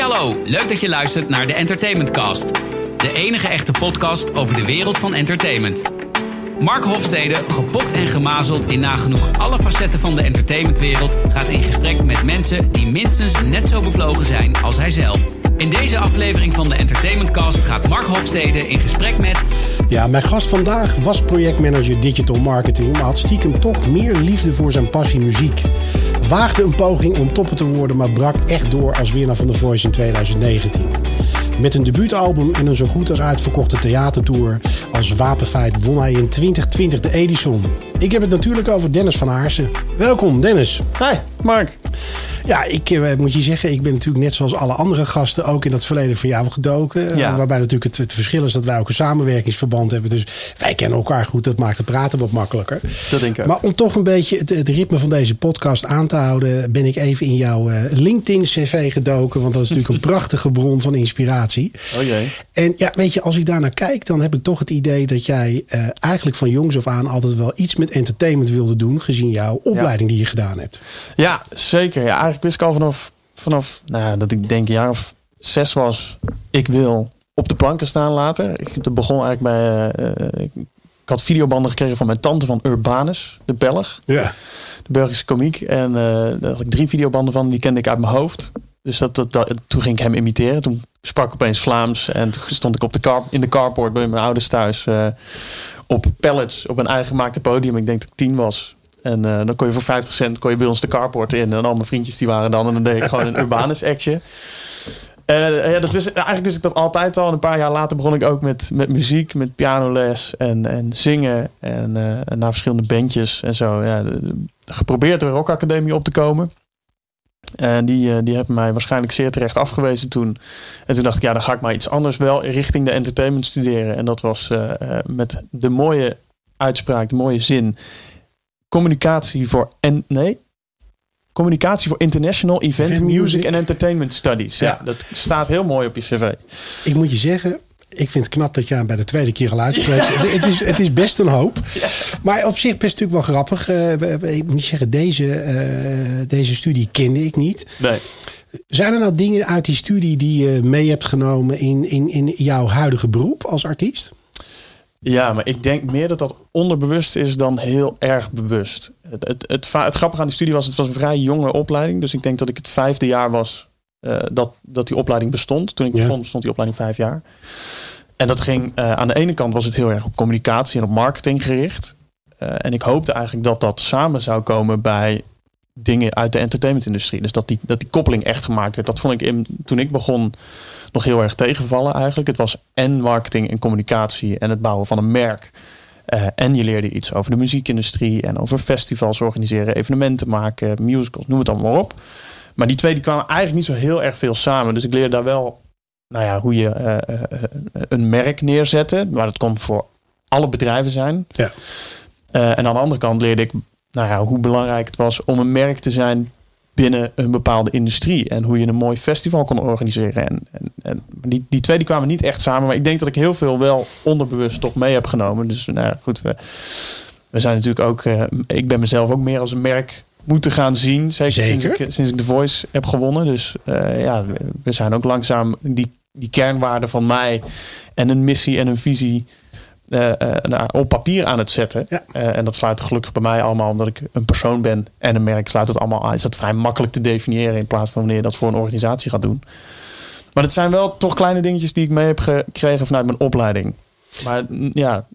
hallo, leuk dat je luistert naar de Entertainment Cast. De enige echte podcast over de wereld van entertainment. Mark Hofstede, gepokt en gemazeld in nagenoeg alle facetten van de entertainmentwereld, gaat in gesprek met mensen die minstens net zo bevlogen zijn als hij zelf. In deze aflevering van de Entertainment Cast gaat Mark Hofstede in gesprek met. Ja, mijn gast vandaag was projectmanager digital marketing, maar had stiekem toch meer liefde voor zijn passie muziek. Waagde een poging om topper te worden, maar brak echt door als winnaar van The Voice in 2019. Met een debuutalbum en een zo goed als uitverkochte theatertour als wapenfeit won hij in 2020 de Edison. Ik heb het natuurlijk over Dennis van Aarsen. Welkom Dennis. Hi, Mark. Ja, ik eh, moet je zeggen, ik ben natuurlijk net zoals alle andere gasten ook in dat verleden van jou gedoken. Ja. Uh, waarbij natuurlijk het, het verschil is dat wij ook een samenwerkingsverband hebben. Dus wij kennen elkaar goed. Dat maakt het praten wat makkelijker. Dat denk ik ook. Maar om toch een beetje het, het ritme van deze podcast aan te houden, ben ik even in jouw uh, LinkedIn-CV gedoken. Want dat is natuurlijk een prachtige bron van inspiratie. Oh jee. En ja, weet je, als ik daarnaar kijk, dan heb ik toch het idee dat jij eigenlijk van jongs af aan altijd wel iets met entertainment wilde doen, gezien jouw opleiding die je gedaan hebt. Ja, zeker. Ja, eigenlijk wist ik al vanaf, vanaf nou dat ik denk een jaar of zes was, ik wil op de planken staan later. Ik begon eigenlijk bij, uh, ik, ik had videobanden gekregen van mijn tante van Urbanus, de Belg. Ja. De Belgische komiek. En uh, daar had ik drie videobanden van, die kende ik uit mijn hoofd. Dus dat, dat, dat, toen ging ik hem imiteren. Toen sprak ik opeens Vlaams. En toen stond ik op de car, in de carport bij mijn ouders thuis. Uh, op pallets op een eigen gemaakte podium. Ik denk dat ik tien was. En uh, dan kon je voor 50 cent kon je bij ons de carport in. En al mijn vriendjes die waren dan. En dan deed ik gewoon een Urbanus actje. Uh, ja, dat wist, eigenlijk wist ik dat altijd al. En een paar jaar later begon ik ook met, met muziek, met pianoles en, en zingen. En uh, naar verschillende bandjes en zo. Ja, geprobeerd de Rock Academie op te komen. En die, uh, die hebben mij waarschijnlijk zeer terecht afgewezen toen. En toen dacht ik, ja, dan ga ik maar iets anders wel richting de entertainment studeren. En dat was uh, uh, met de mooie uitspraak, de mooie zin. Communicatie voor en nee. Communicatie voor International Event, Event Music, and Entertainment Studies. Ja. ja, dat staat heel mooi op je cv. Ik moet je zeggen, ik vind het knap dat je hem bij de tweede keer al uitspreekt. Ja. het, is, het is best een hoop. Ja. Maar op zich best natuurlijk wel grappig. Uh, ik moet zeggen, deze, uh, deze studie kende ik niet. Nee. Zijn er nou dingen uit die studie die je mee hebt genomen in, in, in jouw huidige beroep als artiest? Ja, maar ik denk meer dat dat onderbewust is dan heel erg bewust. Het, het, het, het grappige aan die studie was, het was een vrij jonge opleiding. Dus ik denk dat ik het vijfde jaar was uh, dat, dat die opleiding bestond. Toen ik ja. begon stond die opleiding vijf jaar. En dat ging uh, aan de ene kant was het heel erg op communicatie en op marketing gericht. Uh, en ik hoopte eigenlijk dat dat samen zou komen bij dingen uit de entertainmentindustrie. Dus dat die, dat die koppeling echt gemaakt werd. Dat vond ik in, toen ik begon nog heel erg tegenvallen eigenlijk. Het was en marketing en communicatie en het bouwen van een merk. Uh, en je leerde iets over de muziekindustrie en over festivals organiseren, evenementen maken, musicals, noem het allemaal op. Maar die twee die kwamen eigenlijk niet zo heel erg veel samen. Dus ik leerde daar wel nou ja, hoe je uh, uh, een merk neerzetten. Maar dat kon voor alle bedrijven zijn. Ja. en aan de andere kant leerde ik nou ja, hoe belangrijk het was om een merk te zijn binnen een bepaalde industrie. En hoe je een mooi festival kon organiseren. En, en, en die, die twee die kwamen niet echt samen. Maar ik denk dat ik heel veel wel onderbewust toch mee heb genomen. Dus nou ja, goed. We, we zijn natuurlijk ook... Ik ben mezelf ook meer als een merk moeten gaan zien. Zeker, Zeker. Sinds, ik, sinds ik The Voice heb gewonnen. Dus uh, ja, we zijn ook langzaam die, die kernwaarden van mij... en een missie en een visie... Uh, uh, nou, op papier aan het zetten. Ja. Uh, en dat sluit gelukkig bij mij allemaal omdat ik een persoon ben en een merk sluit het allemaal aan. Is dat vrij makkelijk te definiëren in plaats van wanneer je dat voor een organisatie gaat doen. Maar het zijn wel toch kleine dingetjes die ik mee heb gekregen vanuit mijn opleiding. Maar ja,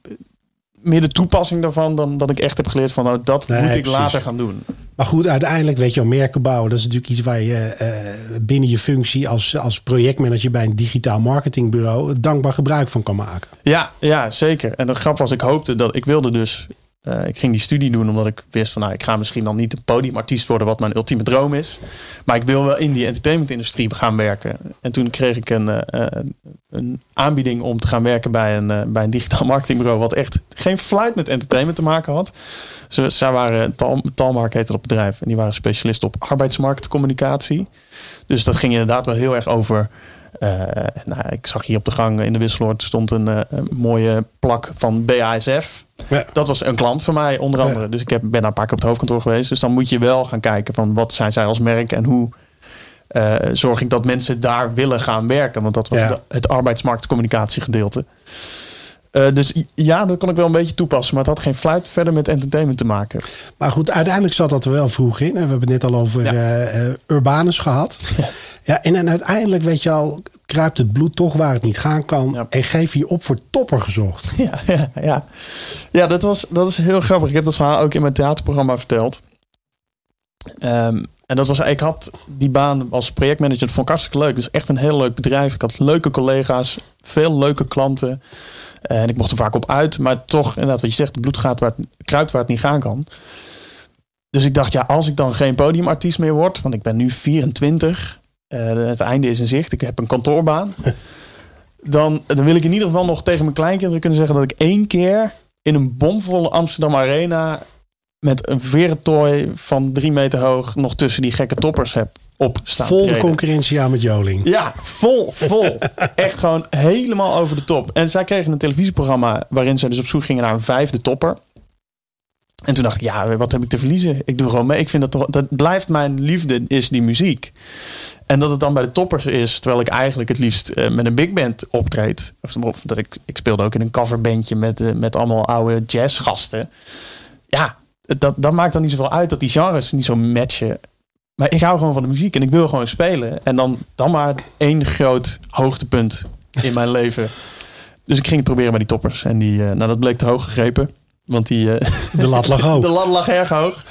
meer de toepassing daarvan dan dat ik echt heb geleerd van nou, dat nee, moet ik precies. later gaan doen. Maar goed, uiteindelijk weet je wel, merken bouwen, dat is natuurlijk iets waar je uh, binnen je functie als, als projectmanager bij een digitaal marketingbureau dankbaar gebruik van kan maken. Ja, ja zeker. En het grap was, ik hoopte dat ik wilde dus. Uh, ik ging die studie doen omdat ik wist van nou, ik ga misschien dan niet een podiumartiest worden, wat mijn ultieme droom is. Maar ik wil wel in die entertainmentindustrie gaan werken. En toen kreeg ik een, uh, een aanbieding om te gaan werken bij een, bij een digitaal marketingbureau, wat echt geen fluit met entertainment te maken had. Ze, zij waren, Tal, Talmark dat bedrijf, en die waren specialist op arbeidsmarktcommunicatie. Dus dat ging inderdaad wel heel erg over. Uh, nou, ik zag hier op de gang in de Wisseloord stond een, een mooie plak van BASF. Ja. Dat was een klant van mij onder andere. Ja. Dus ik heb, ben daar een paar keer op het hoofdkantoor geweest. Dus dan moet je wel gaan kijken van wat zijn zij als merk en hoe eh, zorg ik dat mensen daar willen gaan werken. Want dat was Ja. de- het arbeidsmarktcommunicatiegedeelte. Eh, dus ja, dat kon ik wel een beetje toepassen. Maar het had geen fluit verder met entertainment te maken. Maar goed, uiteindelijk zat dat er wel vroeg in. En we hebben het net al over Ja. eh, eh, Urbanus gehad. Ja. en, en uiteindelijk, weet je al, kruipt het bloed toch waar het niet gaan kan. Ja. En geef je op voor topper gezocht. Ja, ja, ja. ja dat, was, dat is heel grappig. Ik heb dat verhaal ook in mijn theaterprogramma verteld. Ehm, en dat was, ik had die baan als projectmanager, dat vond ik hartstikke leuk. Is echt een heel leuk bedrijf. Ik had leuke collega's, veel leuke klanten. En ik mocht er vaak op uit. Maar toch, inderdaad, wat je zegt, het bloed gaat waar het kruipt waar het niet gaan kan. Dus ik dacht, ja, als ik dan geen podiumartiest meer word, want ik ben nu 24, eh, het einde is in zicht, ik heb een kantoorbaan. dan, dan wil ik in ieder geval nog tegen mijn kleinkinderen kunnen zeggen dat ik één keer in een bomvolle Amsterdam Arena met een verentooi van drie meter hoog nog tussen die gekke toppers heb op. Vol de concurrentie aan met Joling. Ja, vol, vol. Echt gewoon helemaal over de top. En zij kregen een televisieprogramma waarin ze dus op zoek gingen naar een vijfde topper. En toen dacht ik, ja, wat heb ik te verliezen? Ik doe gewoon mee. Ik vind dat toch, dat blijft mijn liefde, is die muziek. En dat het dan bij de toppers is, terwijl ik eigenlijk het liefst eh, met een big band optreed. Of, of dat ik, ik speelde ook in een coverbandje met, eh, met allemaal oude jazzgasten. Ja, dat, dat maakt dan niet zoveel uit dat die genres niet zo matchen. Maar ik hou gewoon van de muziek en ik wil gewoon spelen. En dan, dan maar één groot hoogtepunt in mijn leven. Dus ik ging het proberen bij die toppers. En die, eh, nou, dat bleek te hoog gegrepen. Want die, eh, De lat lag hoog. de lat lag erg hoog.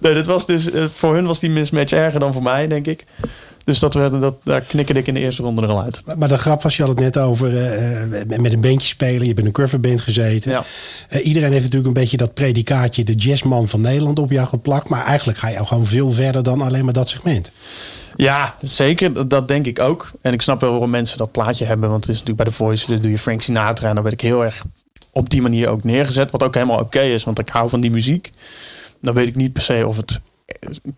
Nee, dat was dus, eh, voor hun was die mismatch erger dan voor mij, denk ik. Dus dat werd, dat, daar knikkerde ik in de eerste ronde er al uit. Maar de grap was, je had het net over eh, eh, met een bandje spelen. Je bent een coverband gezeten. Ja. Eh, iedereen heeft natuurlijk een beetje dat predicaatje de jazzman van Nederland op jou geplakt. Maar eigenlijk ga je al gewoon veel verder dan alleen maar dat segment. Ja, zeker. Dat, denk ik ook. En ik snap wel waarom mensen dat plaatje hebben. Want het is natuurlijk bij The Voice, dan doe je Frank Sinatra. En dan werd ik heel erg op die manier ook neergezet. Wat ook helemaal oké is, want ik hou van die muziek. Dan weet ik niet per se of het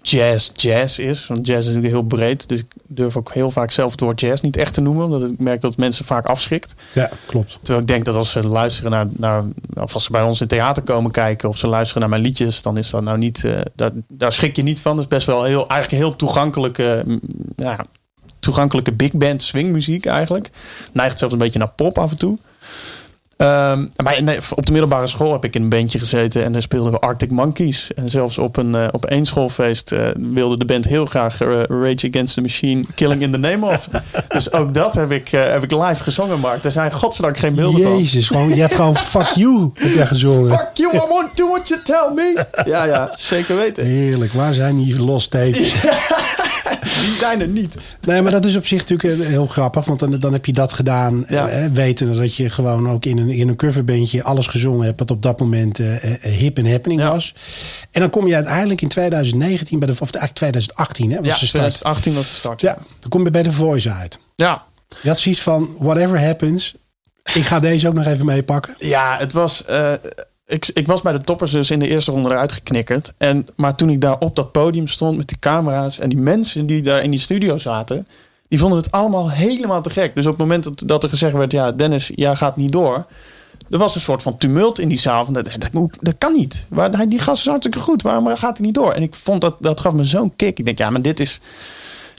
jazz jazz is. Want jazz is natuurlijk heel breed. Dus ik durf ook heel vaak zelf het woord jazz niet echt te noemen. Omdat ik merk dat mensen vaak afschrikt. Ja, klopt. Terwijl ik denk dat als ze luisteren naar, naar of als ze bij ons in theater komen kijken of ze luisteren naar mijn liedjes, dan is dat nou niet, eh, daar, daar schrik je niet van. Dat is best wel heel, eigenlijk heel toegankelijke, mm, ja, toegankelijke big band swingmuziek eigenlijk. Neigt zelfs een beetje naar pop af en toe. Ehm, maar op de middelbare school heb ik in een bandje gezeten en dan speelden we Arctic Monkeys. En zelfs op een, eh, op één schoolfeest eh, wilde de band heel graag eh, Rage Against the Machine, Killing in the Name of. dus ook dat heb ik, heb ik live gezongen, Mark. Daar zijn godzijdank geen beelden van. Jezus, gewoon, je hebt gewoon fuck you heb jij gezongen. Fuck you, I won't do what you tell me. Ja, ja, zeker weten. Heerlijk, waar zijn die los tapes? Die zijn er niet. Nee, maar dat is op zich natuurlijk eh, heel grappig. Want dan, dan heb je dat gedaan. Ja. eh, weten dat je gewoon ook in een, in een coverbandje alles gezongen hebt. Wat op dat moment eh, eh, hip en happening Ja. was. En dan kom je uiteindelijk in 2019, bij de, of eigenlijk 2018 hè, was Ja, de start. 2018 was de start. Ja, dan kom je bij de Voice uit. ja. Je had zoiets van, whatever happens. Ik ga deze ook nog even meepakken. Ja, het was. eh, ik, ik was bij de toppers dus in de eerste ronde eruit geknikkerd. En, maar toen ik daar op dat podium stond met die camera's en die mensen die daar in die studio zaten, die vonden het allemaal helemaal te gek. Dus op het moment dat, dat er gezegd werd: Ja, Dennis, jij gaat niet door. Er was een soort van tumult in die zaal. Van, dat, dat, kan niet. Waar, die gast is hartstikke goed. Waarom gaat hij niet door? En ik vond dat dat gaf me zo'n kick. Ik denk, ja, maar dit is,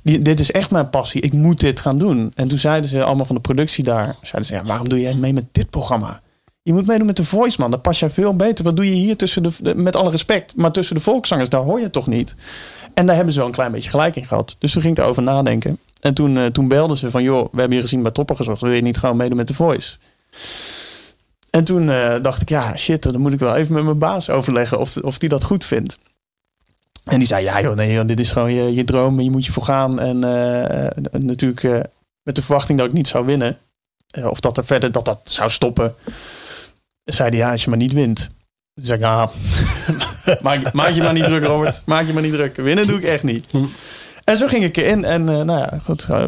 dit is echt mijn passie. Ik moet dit gaan doen. En toen zeiden ze allemaal van de productie daar: zeiden ze, ja, waarom doe jij mee met dit programma? Je moet meedoen met de voice, man. Daar pas jij veel beter. Wat doe je hier tussen de, met alle respect, maar tussen de volkszangers, daar hoor je toch niet. En daar hebben ze wel een klein beetje gelijk in gehad. Dus toen ging erover nadenken. En toen, eh, toen belden ze van, joh, we hebben je gezien bij Topper gezocht. Wil je niet gewoon meedoen met de voice? En toen eh, dacht ik, ja, shit, dan moet ik wel even met mijn baas overleggen of, of die dat goed vindt. En die zei, ja joh, nee, joh, dit is gewoon je, je droom en je moet je voor gaan. En eh, natuurlijk met de verwachting dat ik niet zou winnen. Of dat er verder dat dat zou stoppen. Zei hij, ja, als je maar niet wint. Toen zei ik, nou, maak, maak je maar niet druk, Robert. Maak je maar niet druk. Winnen doe ik echt niet. Hm. En zo ging ik erin. En eh, nou ja, goed. eh,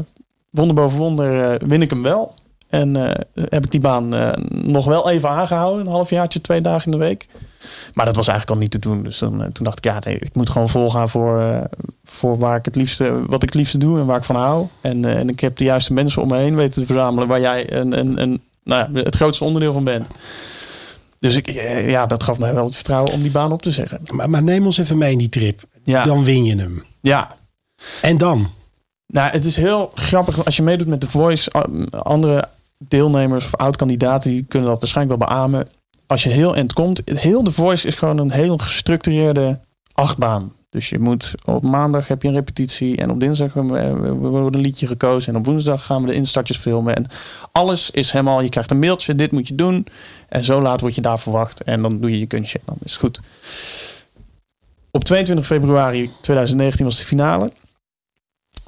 wonder boven wonder eh, win ik hem wel. En eh, heb ik die baan eh, nog wel even aangehouden. Een halfjaartje, twee dagen in de week. Maar dat was eigenlijk al niet te doen. Dus dan, toen dacht ik, ja, nee, ik moet gewoon volgaan voor, voor waar ik het liefste, wat ik het liefste doe en waar ik van hou. En, en ik heb de juiste mensen om me heen weten te verzamelen waar jij een, een, een, nou ja, het grootste onderdeel van bent. Dus ik, eh, ja, dat gaf mij wel het vertrouwen om die baan op te zeggen. Maar, maar neem ons even mee in die trip. Ja, Dan win je hem. ja. En dan? Nou, het is heel grappig als je meedoet met The Voice. Andere deelnemers of oud-kandidaten die kunnen dat waarschijnlijk wel beamen. Als je heel eind komt, heel The Voice is gewoon een heel gestructureerde achtbaan. Dus je moet op maandag heb je een repetitie en op dinsdag wordt een liedje gekozen en op woensdag gaan we de instartjes filmen en alles is helemaal. Je krijgt een mailtje, dit moet je doen en zo laat word je daar verwacht en dan doe je je kunstje dan is goed. Op 22 februari 2019 was de finale.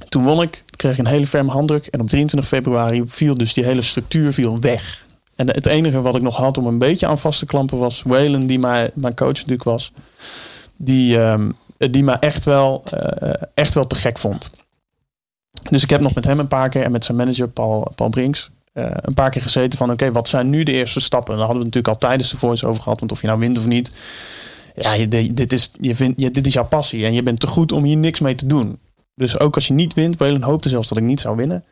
Toen won ik, kreeg ik een hele ferme handdruk en op 23 februari viel dus die hele structuur viel weg. En het enige wat ik nog had om een beetje aan vast te klampen was Whalen, die mijn, mijn coach natuurlijk was. Die, um, die me echt wel, uh, echt wel te gek vond. Dus ik heb nog met hem een paar keer en met zijn manager Paul, Paul Brinks een paar keer gezeten van oké, wat zijn nu de eerste stappen? En daar hadden we natuurlijk al tijdens de voice over gehad, want of je nou wint of niet. Ja, je, dit, is, je vindt, je, dit is jouw passie en je bent te goed om hier niks mee te doen. Dus ook als je niet wint, Welen hoopte zelfs dat ik niet zou winnen.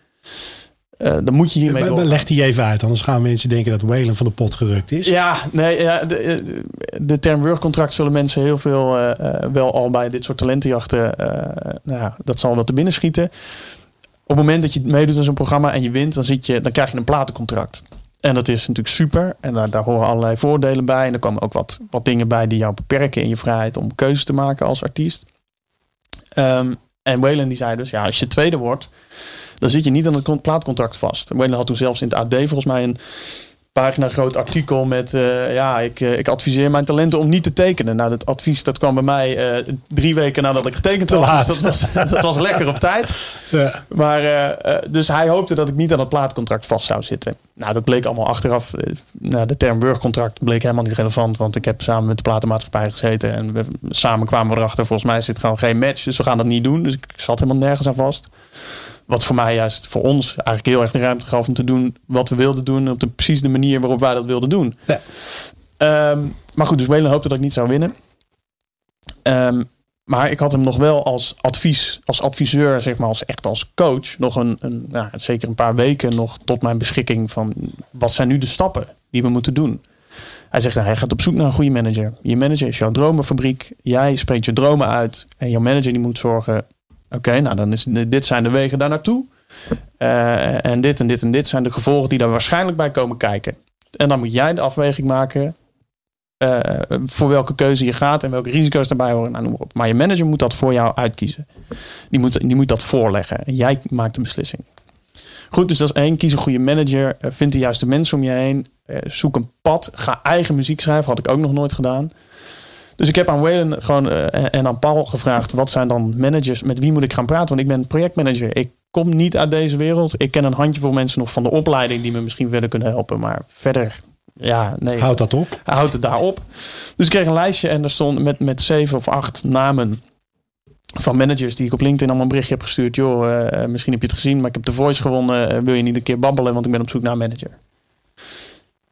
Uh, dan moet je hiermee door. Leg die even uit, anders gaan mensen denken dat Whalen van de pot gerukt is. Ja, nee, ja, de, eh, de term workcontract zullen mensen heel veel uh, wel al bij dit soort talentenjachten, uh, nou ja, dat zal wel te binnen schieten. Op het moment dat je meedoet aan zo'n programma en je wint, dan, zit je, dan krijg je een platencontract. En dat is natuurlijk super. En daar, daar horen allerlei voordelen bij. En er komen ook wat, wat dingen bij die jou beperken in je vrijheid om keuzes te maken als artiest. Um, en Whalen die zei dus, ja, als je tweede wordt, dan zit je niet aan het plaatcontract vast. Whalen had toen zelfs in het AD volgens mij een pagina groot artikel met uh, ja, ik, uh, ik adviseer mijn talenten om niet te tekenen. Nou, dat advies dat kwam bij mij uh, drie weken nadat ik getekend had. Dus dat was, dat was lekker op tijd. Ja. Maar dus hij hoopte dat ik niet aan het plaatcontract vast zou zitten. Nou, dat bleek allemaal achteraf. nou, de term burgcontract bleek helemaal niet relevant, want ik heb samen met de platenmaatschappij gezeten en we, samen kwamen we erachter. Volgens mij zit gewoon geen match, dus we gaan dat niet doen. Dus ik zat helemaal nergens aan vast. Wat voor mij juist, voor ons, eigenlijk heel erg de ruimte gaf om te doen wat we wilden doen. Op de precies de manier waarop wij dat wilden doen. Ja. Um, maar goed, dus Welen hoopte dat ik niet zou winnen. Um, maar ik had hem nog wel als advies, als adviseur, zeg maar, als echt als coach, nog een, een nou, zeker een paar weken nog tot mijn beschikking van wat zijn nu de stappen die we moeten doen. Hij zegt, nou, hij gaat op zoek naar een goede manager. Je manager is jouw dromenfabriek. Jij spreekt je dromen uit. En jouw manager die moet zorgen Oké, nou dan is dit zijn de wegen daar naartoe. Uh, en dit en dit en dit zijn de gevolgen die daar waarschijnlijk bij komen kijken. En dan moet jij de afweging maken uh, voor welke keuze je gaat en welke risico's daarbij horen. Nou, maar, op. maar je manager moet dat voor jou uitkiezen. Die moet, die moet dat voorleggen. En jij maakt de beslissing. Goed, dus dat is één. Kies een goede manager. vind de juiste mensen om je heen. zoek een pad. Ga eigen muziek schrijven. Had ik ook nog nooit gedaan. Dus ik heb aan Whalen gewoon, uh, en aan Paul gevraagd: wat zijn dan managers? Met wie moet ik gaan praten? Want ik ben projectmanager. Ik kom niet uit deze wereld. Ik ken een handjevol mensen nog van de opleiding die me misschien verder kunnen helpen. Maar verder, ja, nee. Houd dat op. Houd het daar op. Dus ik kreeg een lijstje en er stond met, met zeven of acht namen van managers die ik op LinkedIn allemaal een berichtje heb gestuurd. Joh, uh, misschien heb je het gezien, maar ik heb de Voice gewonnen. wil je niet een keer babbelen, want ik ben op zoek naar een manager.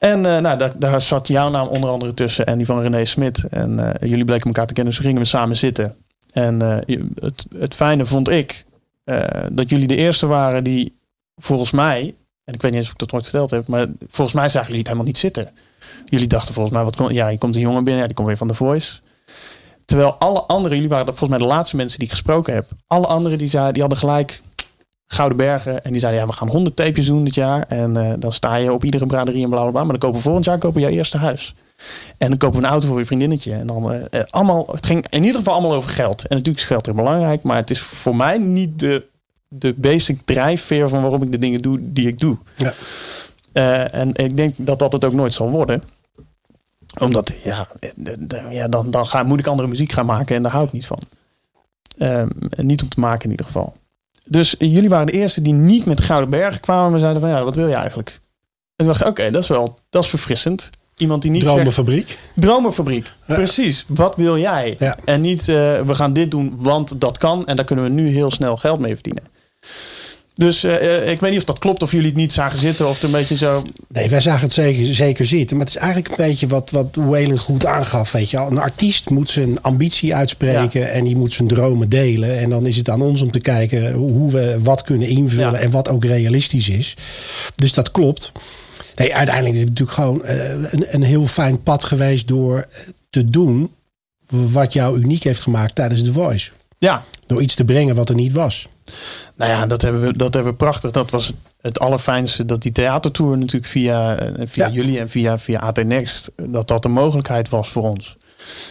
En uh, nou, daar, daar, zat jouw naam onder andere tussen en die van René Smit. En uh, jullie bleken elkaar te kennen, dus gingen we samen zitten. En uh, het, het fijne vond ik dat jullie de eerste waren die volgens mij, en ik weet niet eens of ik dat ooit verteld heb, maar volgens mij zagen jullie het helemaal niet zitten. Jullie dachten volgens mij, wat kom, ja, je komt een jongen binnen, ja, die komt weer van de Voice. Terwijl alle anderen, jullie waren volgens mij de laatste mensen die ik gesproken heb. Alle anderen die, zeiden, die hadden gelijk Gouden Bergen. En die zeiden, ja, we gaan 100 tapejes doen dit jaar. En uh, dan sta je op iedere braderie en bla, bla, bla. Maar dan kopen we volgend jaar kopen we jouw eerste huis. En dan kopen we een auto voor je vriendinnetje. En dan uh, allemaal, het ging in ieder geval allemaal over geld. En natuurlijk is geld er belangrijk. Maar het is voor mij niet de, de basic drijfveer van waarom ik de dingen doe die ik doe. Ja. Uh, en ik denk dat dat het ook nooit zal worden omdat, ja, ja dan, dan ga, moet ik andere muziek gaan maken en daar hou ik niet van. Um, niet om te maken in ieder geval. Dus jullie waren de eerste die niet met Gouden Bergen kwamen. en zeiden van ja, wat wil je eigenlijk? En dacht ik, oké, dat is wel, dat is verfrissend. Iemand die niet Dromenfabriek. Zegt, Dromenfabriek, precies. Wat wil jij? En niet, uh, we gaan dit doen, want dat kan. En daar kunnen we nu heel snel geld mee verdienen. Dus uh, ik weet niet of dat klopt, of jullie het niet zagen zitten of het een beetje zo. Nee, wij zagen het zeker, zeker zitten. Maar het is eigenlijk een beetje wat, wat Whalen goed aangaf. Weet je. Een artiest moet zijn ambitie uitspreken en die moet zijn dromen delen. En dan is het aan ons om te kijken hoe we wat kunnen invullen en wat ook realistisch is. Dus dat klopt. Nee, uiteindelijk is het natuurlijk gewoon uh, een, een heel fijn pad geweest door te doen wat jou uniek heeft gemaakt tijdens The Voice. Ja. Door iets te brengen wat er niet was. Nou ja, dat hebben we, dat hebben we prachtig. Dat was het, allerfijnste. Dat die theatertour natuurlijk via, eh, via Ja. jullie en via, via AT Next. Dat dat de mogelijkheid was voor ons.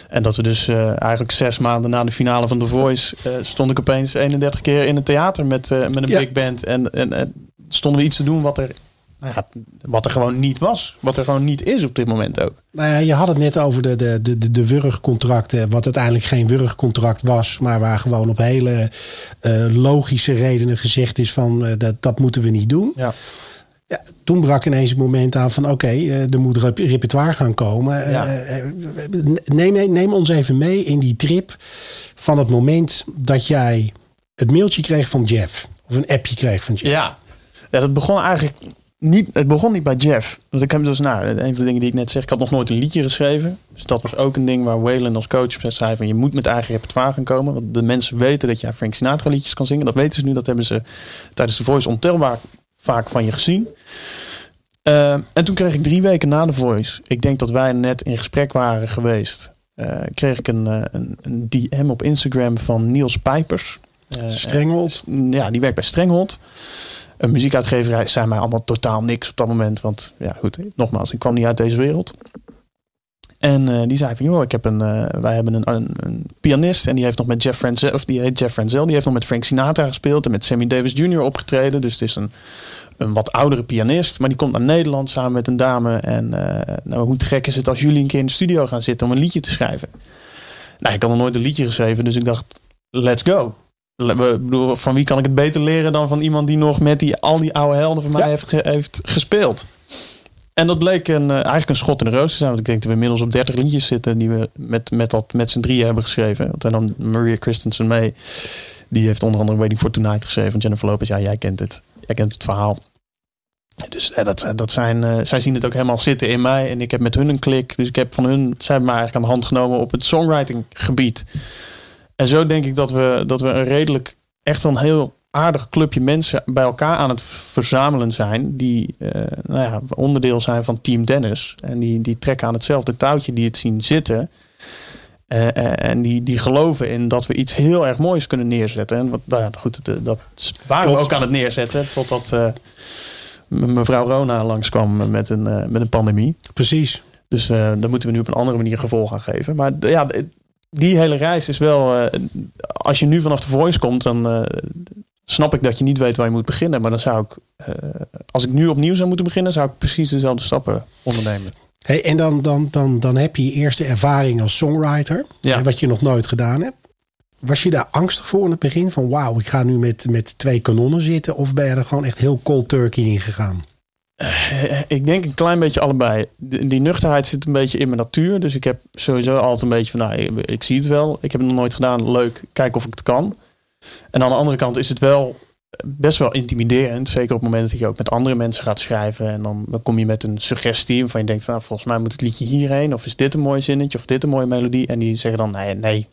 En dat we dus eh, eigenlijk zes maanden na de finale van The Voice. eh, stond ik opeens 31 keer in het theater met, met een Ja. big band. En, en, en stonden we iets te doen wat er, nou ja, wat er gewoon niet was. Wat er gewoon niet is op dit moment ook. Nou ja, je had het net over de, de, de, de, de wurgcontracten. Wat uiteindelijk geen wurgcontract was. Maar waar gewoon op hele eh, logische redenen gezegd is van eh, dat, dat moeten we niet doen. Ja. Ja, toen brak ineens het moment aan van oké, eh, er moet rep- repertoire gaan komen. Ja. Neem, neem ons even mee in die trip van het moment dat jij het mailtje kreeg van Jeff. Of een appje kreeg van Jeff. Ja. ja, dat begon eigenlijk niet. Het begon niet bij Jeff. Want ik heb dus, nou, een van de dingen die ik net zeg, ik had nog nooit een liedje geschreven. Dus dat was ook een ding waar Waylon als coach zei van je moet met eigen repertoire gaan komen. Want de mensen weten dat jij Frank Sinatra liedjes kan zingen. Dat weten ze nu. Dat hebben ze tijdens de Voice ontelbaar vaak van je gezien. Eh, en toen kreeg ik drie weken na de Voice. Ik denk dat wij net in gesprek waren geweest. eh, kreeg ik een, eh, een, een DM op Instagram van Niels Pijpers. Strenghold. ja, die werkt bij Strenghold. Een muziekuitgeverij zei mij allemaal totaal niks op dat moment. Want ja, goed, nogmaals, ik kwam niet uit deze wereld. En eh, die zei van, joh, ik heb een, eh, wij hebben een, een, pianist en die heeft nog met Jeff Frenzel, of die heet Jeff Frenzel, die heeft nog met Frank Sinatra gespeeld en met Sammy Davis Jr. opgetreden. Dus het is een, een wat oudere pianist, maar die komt naar Nederland samen met een dame. En eh, nou, hoe te gek is het als jullie een keer in de studio gaan zitten om een liedje te schrijven? Nou, ik had nog nooit een liedje geschreven, dus ik dacht, let's go. Bedoel, van wie kan ik het beter leren dan van iemand die nog met die, al die oude helden van mij Ja. heeft, ge- heeft gespeeld. En dat bleek een, eh, eigenlijk een schot in de roos te zijn. Want ik denk dat we inmiddels op 30 liedjes zitten die we met, met, dat, met z'n drieën hebben geschreven. Want en dan Maria Christensen mee. Die heeft onder andere Waiting for Tonight geschreven. Jennifer Lopez, ja, jij kent het. Jij kent het verhaal. Dus eh, dat, dat zijn, eh, zij zien het ook helemaal zitten in mij. En ik heb met hun een klik. Dus ik heb van hun, zij hebben eigenlijk aan de hand genomen op het songwriting gebied. En zo denk ik dat we, dat we een redelijk, echt wel een heel aardig clubje mensen bij elkaar aan het verzamelen zijn. Die eh, nou ja, onderdeel zijn van Team Dennis. En die, die trekken aan hetzelfde touwtje, die het zien zitten. Eh, eh, en die, die geloven in dat we iets heel erg moois kunnen neerzetten. En wat, nou ja, goed, de- dat waren we ook aan het neerzetten. Totdat m- mevrouw Rona langskwam met een, met een pandemie. Precies. Dus daar moeten we nu op een andere manier gevolg aan geven. Maar ja, die hele reis is wel. eh, als je nu vanaf de voice komt, dan eh, snap ik dat je niet weet waar je moet beginnen. Maar dan zou ik, eh, als ik nu opnieuw zou moeten beginnen, zou ik precies dezelfde stappen ondernemen. Hey, en dan, dan, dan, dan heb je je eerste ervaring als songwriter. Ja. hè, Wat je nog nooit gedaan hebt. Was je daar angstig voor in het begin? Van wauw, ik ga nu met, met twee kanonnen zitten. Of ben je er gewoon echt heel cold turkey in gegaan? Eh, Ik denk een klein beetje allebei. Die, nuchterheid zit een beetje in mijn natuur. Dus ik heb sowieso altijd een beetje van, nou, ik, ik zie het wel. Ik heb het nog nooit gedaan. Leuk, kijken of ik het kan. En aan de andere kant is het wel best wel intimiderend. Zeker op het moment dat je ook met andere mensen gaat schrijven. En dan, dan kom je met een suggestie waarvan je denkt, van, nou, volgens mij moet het liedje hierheen. Of is dit een mooi zinnetje? Of dit een mooie melodie? En die zeggen dan, nee, nee,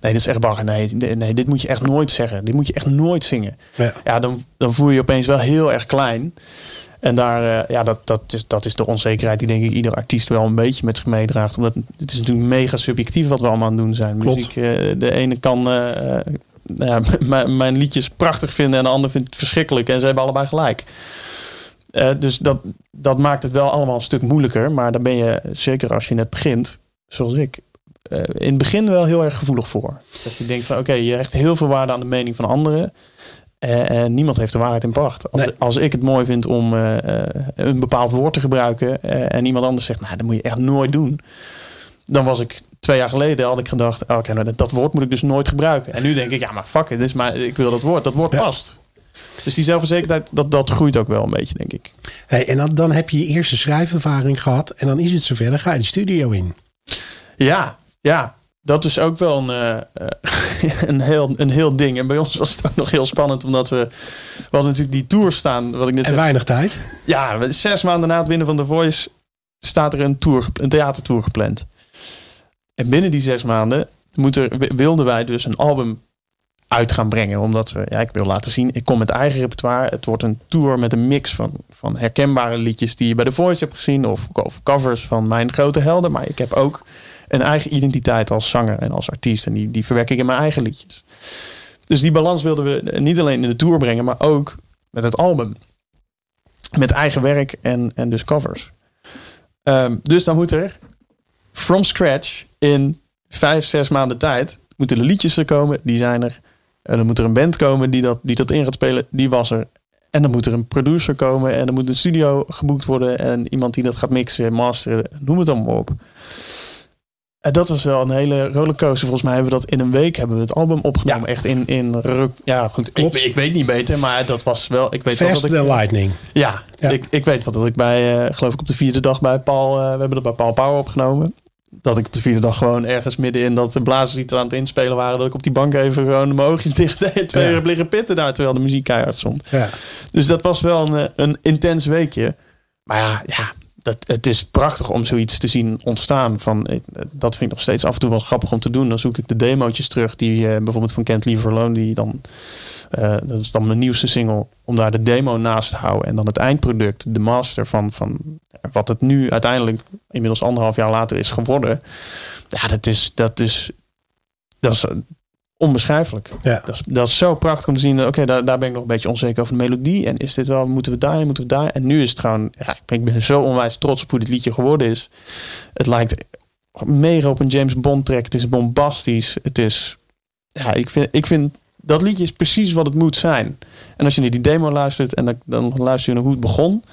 nee, dit is echt bagger. Nee, nee, nee, dit moet je echt nooit zeggen. Dit moet je echt nooit zingen Ja. ja, dan, dan voel je je opeens wel heel erg klein. En daar, eh, ja, dat, dat, is, dat is de onzekerheid die denk ik ieder artiest wel een beetje met zich meedraagt. Omdat het is natuurlijk mega subjectief wat we allemaal aan het doen zijn. Klopt. Muziek, eh, de ene kan eh, nou ja, mijn, liedjes prachtig vinden en de ander vindt het verschrikkelijk. En ze hebben allebei gelijk. Dus dat, dat maakt het wel allemaal een stuk moeilijker. Maar daar ben je, zeker als je net begint, zoals ik, in het begin wel heel erg gevoelig voor. Dat je denkt van oké, je hecht heel veel waarde aan de mening van anderen. En niemand heeft de waarheid in pacht. Als, Nee. als ik het mooi vind om eh, een bepaald woord te gebruiken en iemand anders zegt, nou, dat moet je echt nooit doen. Dan was ik twee jaar geleden had ik gedacht, oh, oké, nou, dat, woord moet ik dus nooit gebruiken. En nu denk ik, ja, maar fuck it, dit is maar, ik wil dat woord. Dat woord Ja. past. Dus die zelfverzekerdheid, dat, dat groeit ook wel een beetje, denk ik. Hey, en dan, dan heb je je eerste schrijfervaring gehad. En dan is het zover. Dan ga je de studio in. Ja, ja. Dat is ook wel een, eh, eh, een, heel, een heel ding. En bij ons was het ook nog heel spannend, omdat we, we hadden natuurlijk die tour staan, wat ik net En zei. weinig tijd. Ja, zes maanden na het winnen van The Voice staat er een, tour, een theatertour gepland. En binnen die zes maanden moeten, wilden wij dus een album uit gaan brengen. Omdat we, ja, ik wil laten zien, ik kom met eigen repertoire. Het wordt een tour met een mix van, van herkenbare liedjes die je bij The Voice hebt gezien. Of, covers van mijn grote helden. Maar ik heb ook een eigen identiteit als zanger en als artiest. En die, die verwerk ik in mijn eigen liedjes. Dus die balans wilden we niet alleen in de tour brengen, maar ook met het album. Met eigen werk en, en dus covers. Ehm, dus dan moet er from scratch in vijf, zes maanden tijd moeten de liedjes er komen, die zijn er. En dan moet er een band komen die dat, die dat in gaat spelen, die was er. En dan moet er een producer komen en dan moet een studio geboekt worden en iemand die dat gaat mixen, masteren, noem het allemaal op. En dat was wel een hele rollercoaster. Volgens mij hebben we dat in een week hebben we het album opgenomen. Echt in, in ruk. Ja, goed. Ik, ik, weet niet beter, maar dat was wel. Ik weet wel dat ik, lightning. Ja, Ik, ik weet wat dat ik bij, uh, geloof ik op de vierde dag bij Paul. Uh, we hebben dat bij Paul Power opgenomen dat ik op de vierde dag gewoon ergens midden in dat de blazers iets aan het inspelen waren. Dat ik op die bank even gewoon mijn oogjes dicht deed. Twee uur liggen pitten daar terwijl de muziek keihard stond. Ja. Dus dat was wel een, een intens weekje. Maar ja, ja dat, het is prachtig om zoiets te zien ontstaan. Van, eh, dat vind ik nog steeds af en toe wel grappig om te doen. Dan zoek ik de demo's terug. Die uh, bijvoorbeeld van Kent Lever Alone. Die dan, uh, dat is dan mijn nieuwste single. Om daar de demo naast te houden. En dan het eindproduct, de master van, van wat het nu uiteindelijk inmiddels anderhalf jaar later is geworden. Ja, dat is, dat is, dat is onbeschrijfelijk. Ja. Dat, is, dat is zo prachtig om te zien. Oké, daar, daar ben ik nog een beetje onzeker over de melodie. En is dit wel, moeten we daar, moeten we daar? En nu is het gewoon, ja, ik ben zo onwijs trots op hoe dit liedje geworden is. Het lijkt mega op een James Bond track. Het is bombastisch. Het is, ja, ik vind, ik vind dat liedje is precies wat het moet zijn. En als je naar die demo luistert en dan, dan luister je naar hoe het begon.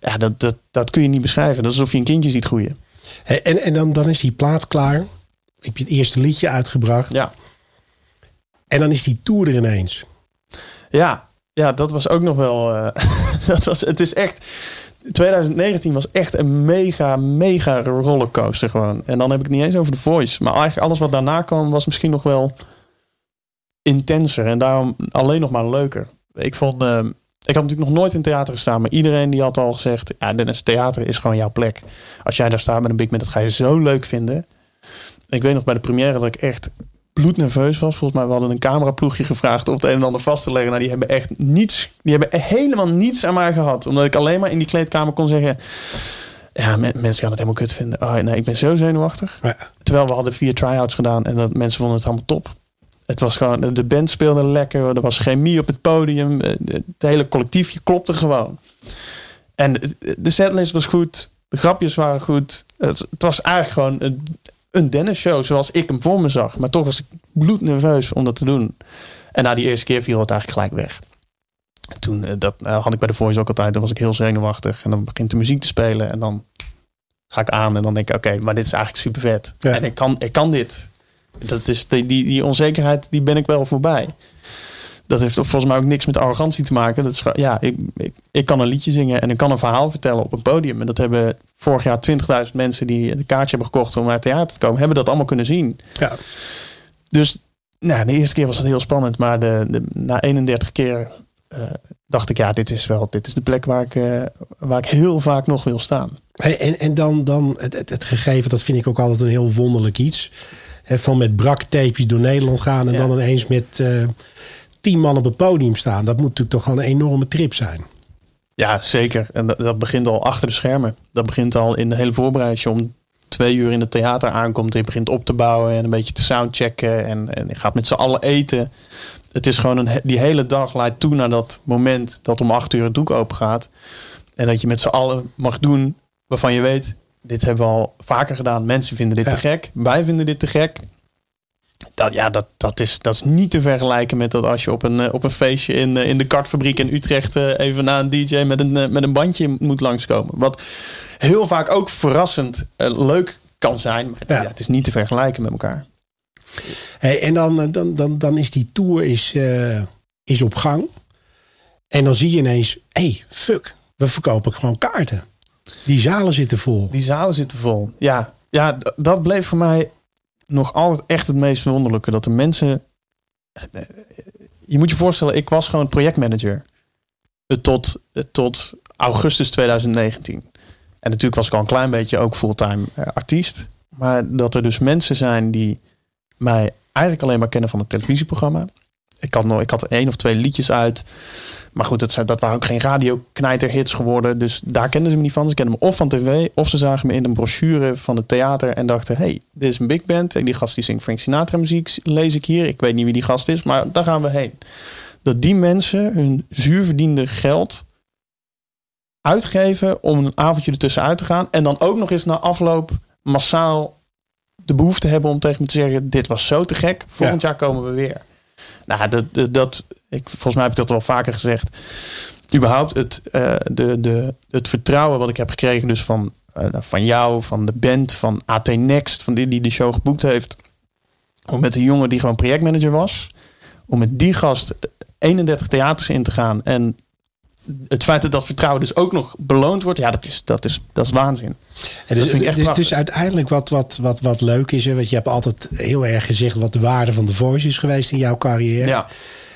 Ja, dat, dat, dat kun je niet beschrijven. Dat is alsof je een kindje ziet groeien. en en dan, dan is die plaat klaar. Heb je het eerste liedje uitgebracht. Ja. En dan is die tour er ineens. Ja, ja dat was ook nog wel. Uh, dat was, het is echt. 2019 was echt een mega, mega rollercoaster gewoon. En dan heb ik het niet eens over de voice. Maar eigenlijk alles wat daarna kwam was misschien nog wel intenser. En daarom alleen nog maar leuker. Ik vond. Uh, ik had natuurlijk nog nooit in theater gestaan. Maar iedereen die had al gezegd. Ja, Dennis, theater is gewoon jouw plek. Als jij daar staat met een big man, dat ga je zo leuk vinden. Ik weet nog bij de première dat ik echt bloednerveus was. Volgens mij we hadden een cameraploegje gevraagd om het een en ander vast te leggen. Nou, die hebben echt niets, die hebben helemaal niets aan mij gehad. Omdat ik alleen maar in die kleedkamer kon zeggen... Ja, mensen gaan het helemaal kut vinden. Oh, nee, ik ben zo zenuwachtig. Ja. Terwijl we hadden vier try-outs gedaan en dat mensen vonden het allemaal top. Het was gewoon, de band speelde lekker. Er was chemie op het podium. Het hele collectiefje klopte gewoon. En de setlist was goed. De grapjes waren goed. Het, het was eigenlijk gewoon een, een Dennis show zoals ik hem voor me zag. Maar toch was ik bloednerveus om dat te doen. En na die eerste keer viel het eigenlijk gelijk weg. Toen, uh, dat uh, had ik bij de Voice ook altijd. Dan was ik heel zenuwachtig. En dan begint de muziek te spelen. En dan ga ik aan. En dan denk ik, oké, maar dit is eigenlijk super vet. En ik kan, ik kan dit. Dat is die, die, die onzekerheid, die ben ik wel voorbij dat heeft volgens mij ook niks met arrogantie te maken. Dat is, ja, ik, ik, ik kan een liedje zingen en ik kan een verhaal vertellen op een podium. En dat hebben vorig jaar 20.000 mensen die een kaartje hebben gekocht om naar het theater te komen, hebben dat allemaal kunnen zien. Ja. Dus nou, de eerste keer was het heel spannend, maar de, de na 31 keer uh, dacht ik, ja, dit is wel, dit is de plek waar ik, uh, waar ik heel vaak nog wil staan. Hey, en, en dan, dan het, het, het, gegeven, dat vind ik ook altijd een heel wonderlijk iets. He, van met braktapejes door Nederland gaan en ja. dan ineens met uh, tien man op het podium staan. Dat moet natuurlijk toch gewoon een enorme trip zijn. Ja, zeker. En dat, dat begint al achter de schermen. Dat begint al in de hele voorbereiding. om twee uur in het theater aankomt. Je begint op te bouwen en een beetje te soundchecken. En, en je gaat met z'n allen eten. Het is gewoon een, die hele dag leidt toe naar dat moment dat om acht uur het doek open gaat. En dat je met z'n allen mag doen waarvan je weet, dit hebben we al vaker gedaan. Mensen vinden dit te gek. Wij vinden dit te gek dat, ja, dat, dat, is, dat is niet te vergelijken met dat als je op een, eh, op een feestje in, eh, in de kartfabriek in Utrecht eh, even na een DJ met een, met een bandje moet langskomen. Wat heel vaak ook verrassend leuk kan zijn, maar het, ja. het, is niet te vergelijken met elkaar. Hey, en dan, dan, dan, dan is die tour is, is op gang. En dan zie je ineens, hey, fuck, we verkopen gewoon kaarten. Die zalen zitten vol. Die zalen zitten vol, ja. Ja, dat bleef voor mij nog altijd echt het meest wonderlijke. Dat de mensen. Je moet je voorstellen, ik was gewoon projectmanager. Tot, tot augustus 2019. En natuurlijk was ik al een klein beetje ook fulltime eh, artiest. Maar dat er dus mensen zijn die mij eigenlijk alleen maar kennen van het televisieprogramma. Ik had, nog, ik had één of twee liedjes uit. Maar goed, dat, dat waren ook geen radioknijterhits geworden. Dus daar kenden ze me niet van. Ze kenden me of van tv, of ze zagen me in een brochure van het theater en dachten: hey, dit is een big band. En die gast die zingt Frank Sinatra muziek, lees ik hier. Ik weet niet wie die gast is, maar daar gaan we heen. Dat die mensen hun zuurverdiende geld uitgeven om een avondje ertussen uit te gaan. En dan ook nog eens na afloop massaal de behoefte hebben om tegen me te zeggen: Dit was zo te gek, volgend jaar komen we weer. Nou, dat, dat, ik, volgens mij heb ik dat wel vaker gezegd. Überhaupt het, uh, de, de, het vertrouwen wat ik heb gekregen, dus van, uh, van jou, van de band, van AT Next, van die die de show geboekt heeft. Om met een jongen die gewoon projectmanager was, om met die gast 31 theaters in te gaan en het feit dat dat vertrouwen dus ook nog beloond wordt, ja, dat is, dat is, dat is waanzin. En dus, dat vind ik echt dus, dus uiteindelijk wat, wat, wat, wat leuk is, hè, want je hebt altijd heel erg gezegd wat de waarde van de voice is geweest in jouw carrière. Ja.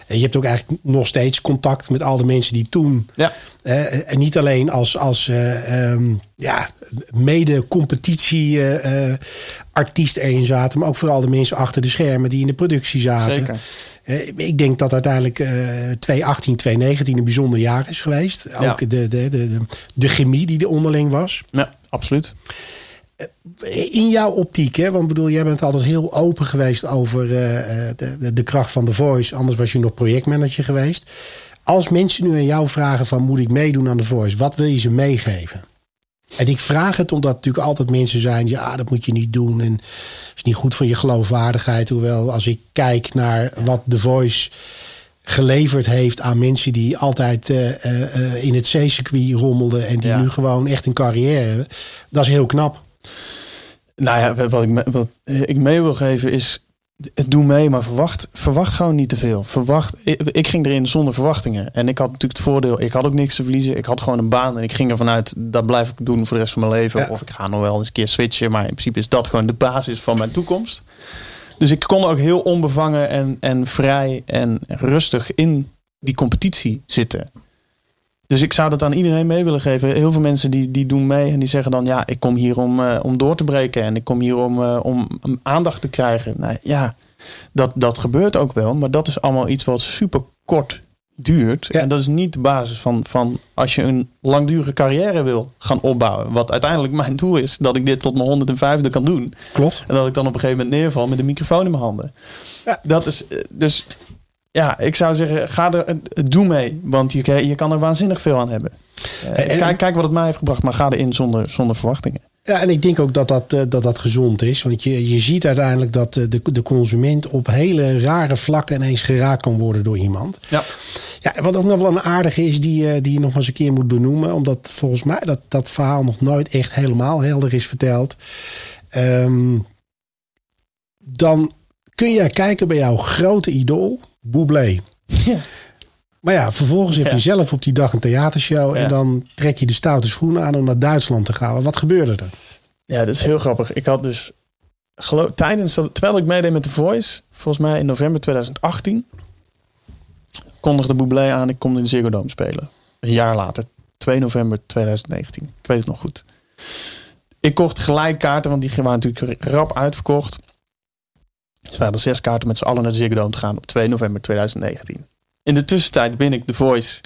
En je hebt ook eigenlijk nog steeds contact met al de mensen die toen. Ja. En niet alleen als, als uh, um, ja, mede-competitie-artiest uh, erin zaten, maar ook vooral de mensen achter de schermen die in de productie zaten. Zeker. Eh, ik denk dat uiteindelijk uh, 2018, 2019 een bijzonder jaar is geweest. Ook de, de, de, de, de chemie die er onderling was. Ja, absoluut. Eh, in jouw optiek, hè? want bedoel, jij bent altijd heel open geweest over uh, de, de kracht van de voice. Anders was je nog projectmanager geweest. Als mensen nu aan jou vragen van moet ik meedoen aan de voice, wat wil je ze meegeven? En ik vraag het omdat natuurlijk altijd mensen zijn, ja, dat moet je niet doen. En is niet goed voor je geloofwaardigheid. Hoewel, als ik kijk naar wat The Voice geleverd heeft aan mensen die altijd uh, uh, in het C-circuit rommelden. En die nu gewoon echt een carrière hebben. Dat is heel knap. Nou ja, wat ik, wat ik mee wil geven is doe mee, maar verwacht, verwacht gewoon niet te veel. Verwacht, ik, ging erin zonder verwachtingen. En ik had natuurlijk het voordeel, ik had ook niks te verliezen. Ik had gewoon een baan en ik ging ervan uit, dat blijf ik doen voor de rest van mijn leven. Of ik ga nog wel eens een keer switchen, maar in principe is dat gewoon de basis van mijn toekomst. Dus ik kon ook heel onbevangen en, en vrij en rustig in die competitie zitten. Dus ik zou dat aan iedereen mee willen geven. Heel veel mensen die, die doen mee en die zeggen dan: Ja, ik kom hier om, uh, om door te breken en ik kom hier om, uh, om aandacht te krijgen. Nou ja, dat, dat gebeurt ook wel, maar dat is allemaal iets wat super kort duurt. En dat is niet de basis van, van als je een langdurige carrière wil gaan opbouwen. Wat uiteindelijk mijn doel is, dat ik dit tot mijn 105e kan doen. Klopt. En dat ik dan op een gegeven moment neerval met een microfoon in mijn handen. Ja. Dat is eh, dus ja, ik zou zeggen, ga er, doe mee. Want je, je kan er waanzinnig veel aan hebben. Uh, kijk, kijk wat het mij heeft gebracht, maar ga erin zonder, zonder verwachtingen. Ja, en ik denk ook dat dat, eh, dat, dat gezond is. Want je, je ziet uiteindelijk dat eh, de, de consument op hele rare vlakken ineens geraakt kan worden door iemand. Ja. Ja, wat ook nog wel een aardige is, die, die je nog maar eens een keer moet benoemen. Omdat volgens mij dat, dat verhaal nog nooit echt helemaal helder is verteld. Um, dan kun je kijken bij jouw grote idool. Bublé. Ja. Maar ja, vervolgens heb je zelf op die dag een theatershow. En dan trek je de stoute schoenen aan om naar Duitsland te gaan. Wat gebeurde er? Ja, dat is heel grappig. Ik had dus geloof, tijdens terwijl ik meedeed met The Voice, volgens mij in november 2018, kondigde Bublé aan, ik kom in de Ziggo Dome spelen. Een jaar later, 2 november 2019. Ik weet het nog goed. Ik kocht gelijk kaarten, want die waren natuurlijk rap uitverkocht. Dus we hadden zes kaarten met z'n allen naar de Ziggo Dome te gaan op 2 november 2019. In de tussentijd ben ik The Voice.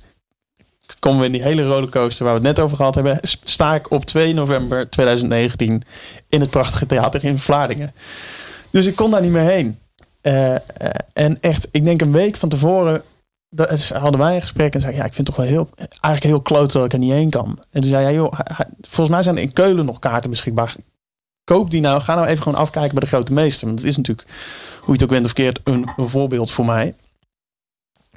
Komen we in die hele rollercoaster waar we het net over gehad hebben. Sta ik op 2 november 2019 in het prachtige theater in Vlaardingen. Dus ik kon daar niet meer heen. Uh, en echt, ik denk een week van tevoren dat, hadden wij een gesprek en zei ja, ik vind het toch wel heel, eigenlijk heel kloot dat ik er niet heen kan. En toen zei hij, joh, volgens mij zijn er in Keulen nog kaarten beschikbaar koop die nou. Ga nou even gewoon afkijken bij de grote meester. Want dat is natuurlijk, hoe je het ook bent of keert, een, voorbeeld voor mij.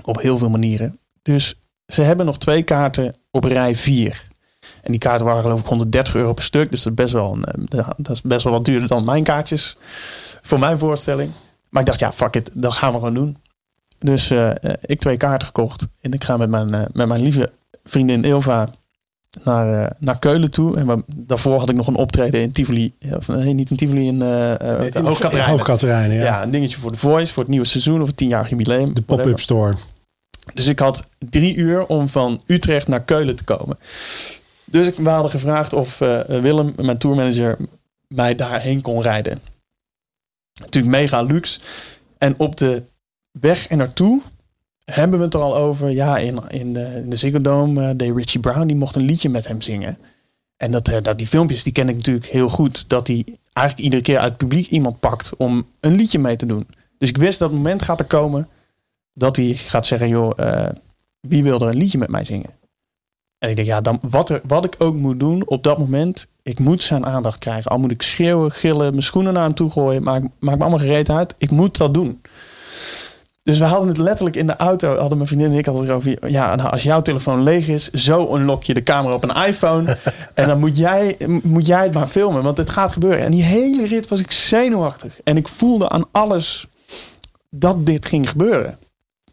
Op heel veel manieren. Dus ze hebben nog twee kaarten op rij 4. En die kaarten waren geloof ik 130 euro per stuk. Dus dat is best wel, een, eh, dat is best wel wat duurder dan mijn kaartjes. Voor mijn voorstelling. Maar ik dacht, ja, fuck it. Dat gaan we gewoon doen. Dus uh, ik twee kaarten gekocht. En ik ga met mijn, met mijn lieve vriendin Ilva naar, uh, naar Keulen toe. En daarvoor had ik nog een optreden in Tivoli. Of, nee, niet in Tivoli, in, uh, in Hoogkaterijnen. ja. ja. een dingetje voor de Voice, voor het nieuwe seizoen of het tienjarig jubileum. De pop-up store. Dus ik had drie uur om van Utrecht naar Keulen te komen. Dus ik, we hadden gevraagd of uh, Willem, mijn tourmanager, mij daarheen kon rijden. Natuurlijk mega luxe. En op de weg en naartoe hebben we het er al over. Ja, in, in, de, in de Ziggo Dome uh, deed Richie Brown, die mocht een liedje met hem zingen. En dat, uh, dat, die filmpjes, die ken ik natuurlijk heel goed. Dat hij eigenlijk iedere keer uit het publiek iemand pakt om een liedje mee te doen. Dus ik wist dat het moment gaat er komen dat hij gaat zeggen, joh, uh, wie wil er een liedje met mij zingen? En ik denk, ja, dan, wat, er, wat ik ook moet doen op dat moment, ik moet zijn aandacht krijgen. Al moet ik schreeuwen, gillen, mijn schoenen naar hem toe gooien, maakt, maakt me allemaal gereed uit. Ik moet dat doen. Dus we hadden het letterlijk in de auto, hadden mijn vriendin en ik altijd over. Ja, nou, als jouw telefoon leeg is, zo unlock je de camera op een iPhone. en dan moet jij, moet jij het maar filmen, want het gaat gebeuren. En die hele rit was ik zenuwachtig. En ik voelde aan alles dat dit ging gebeuren.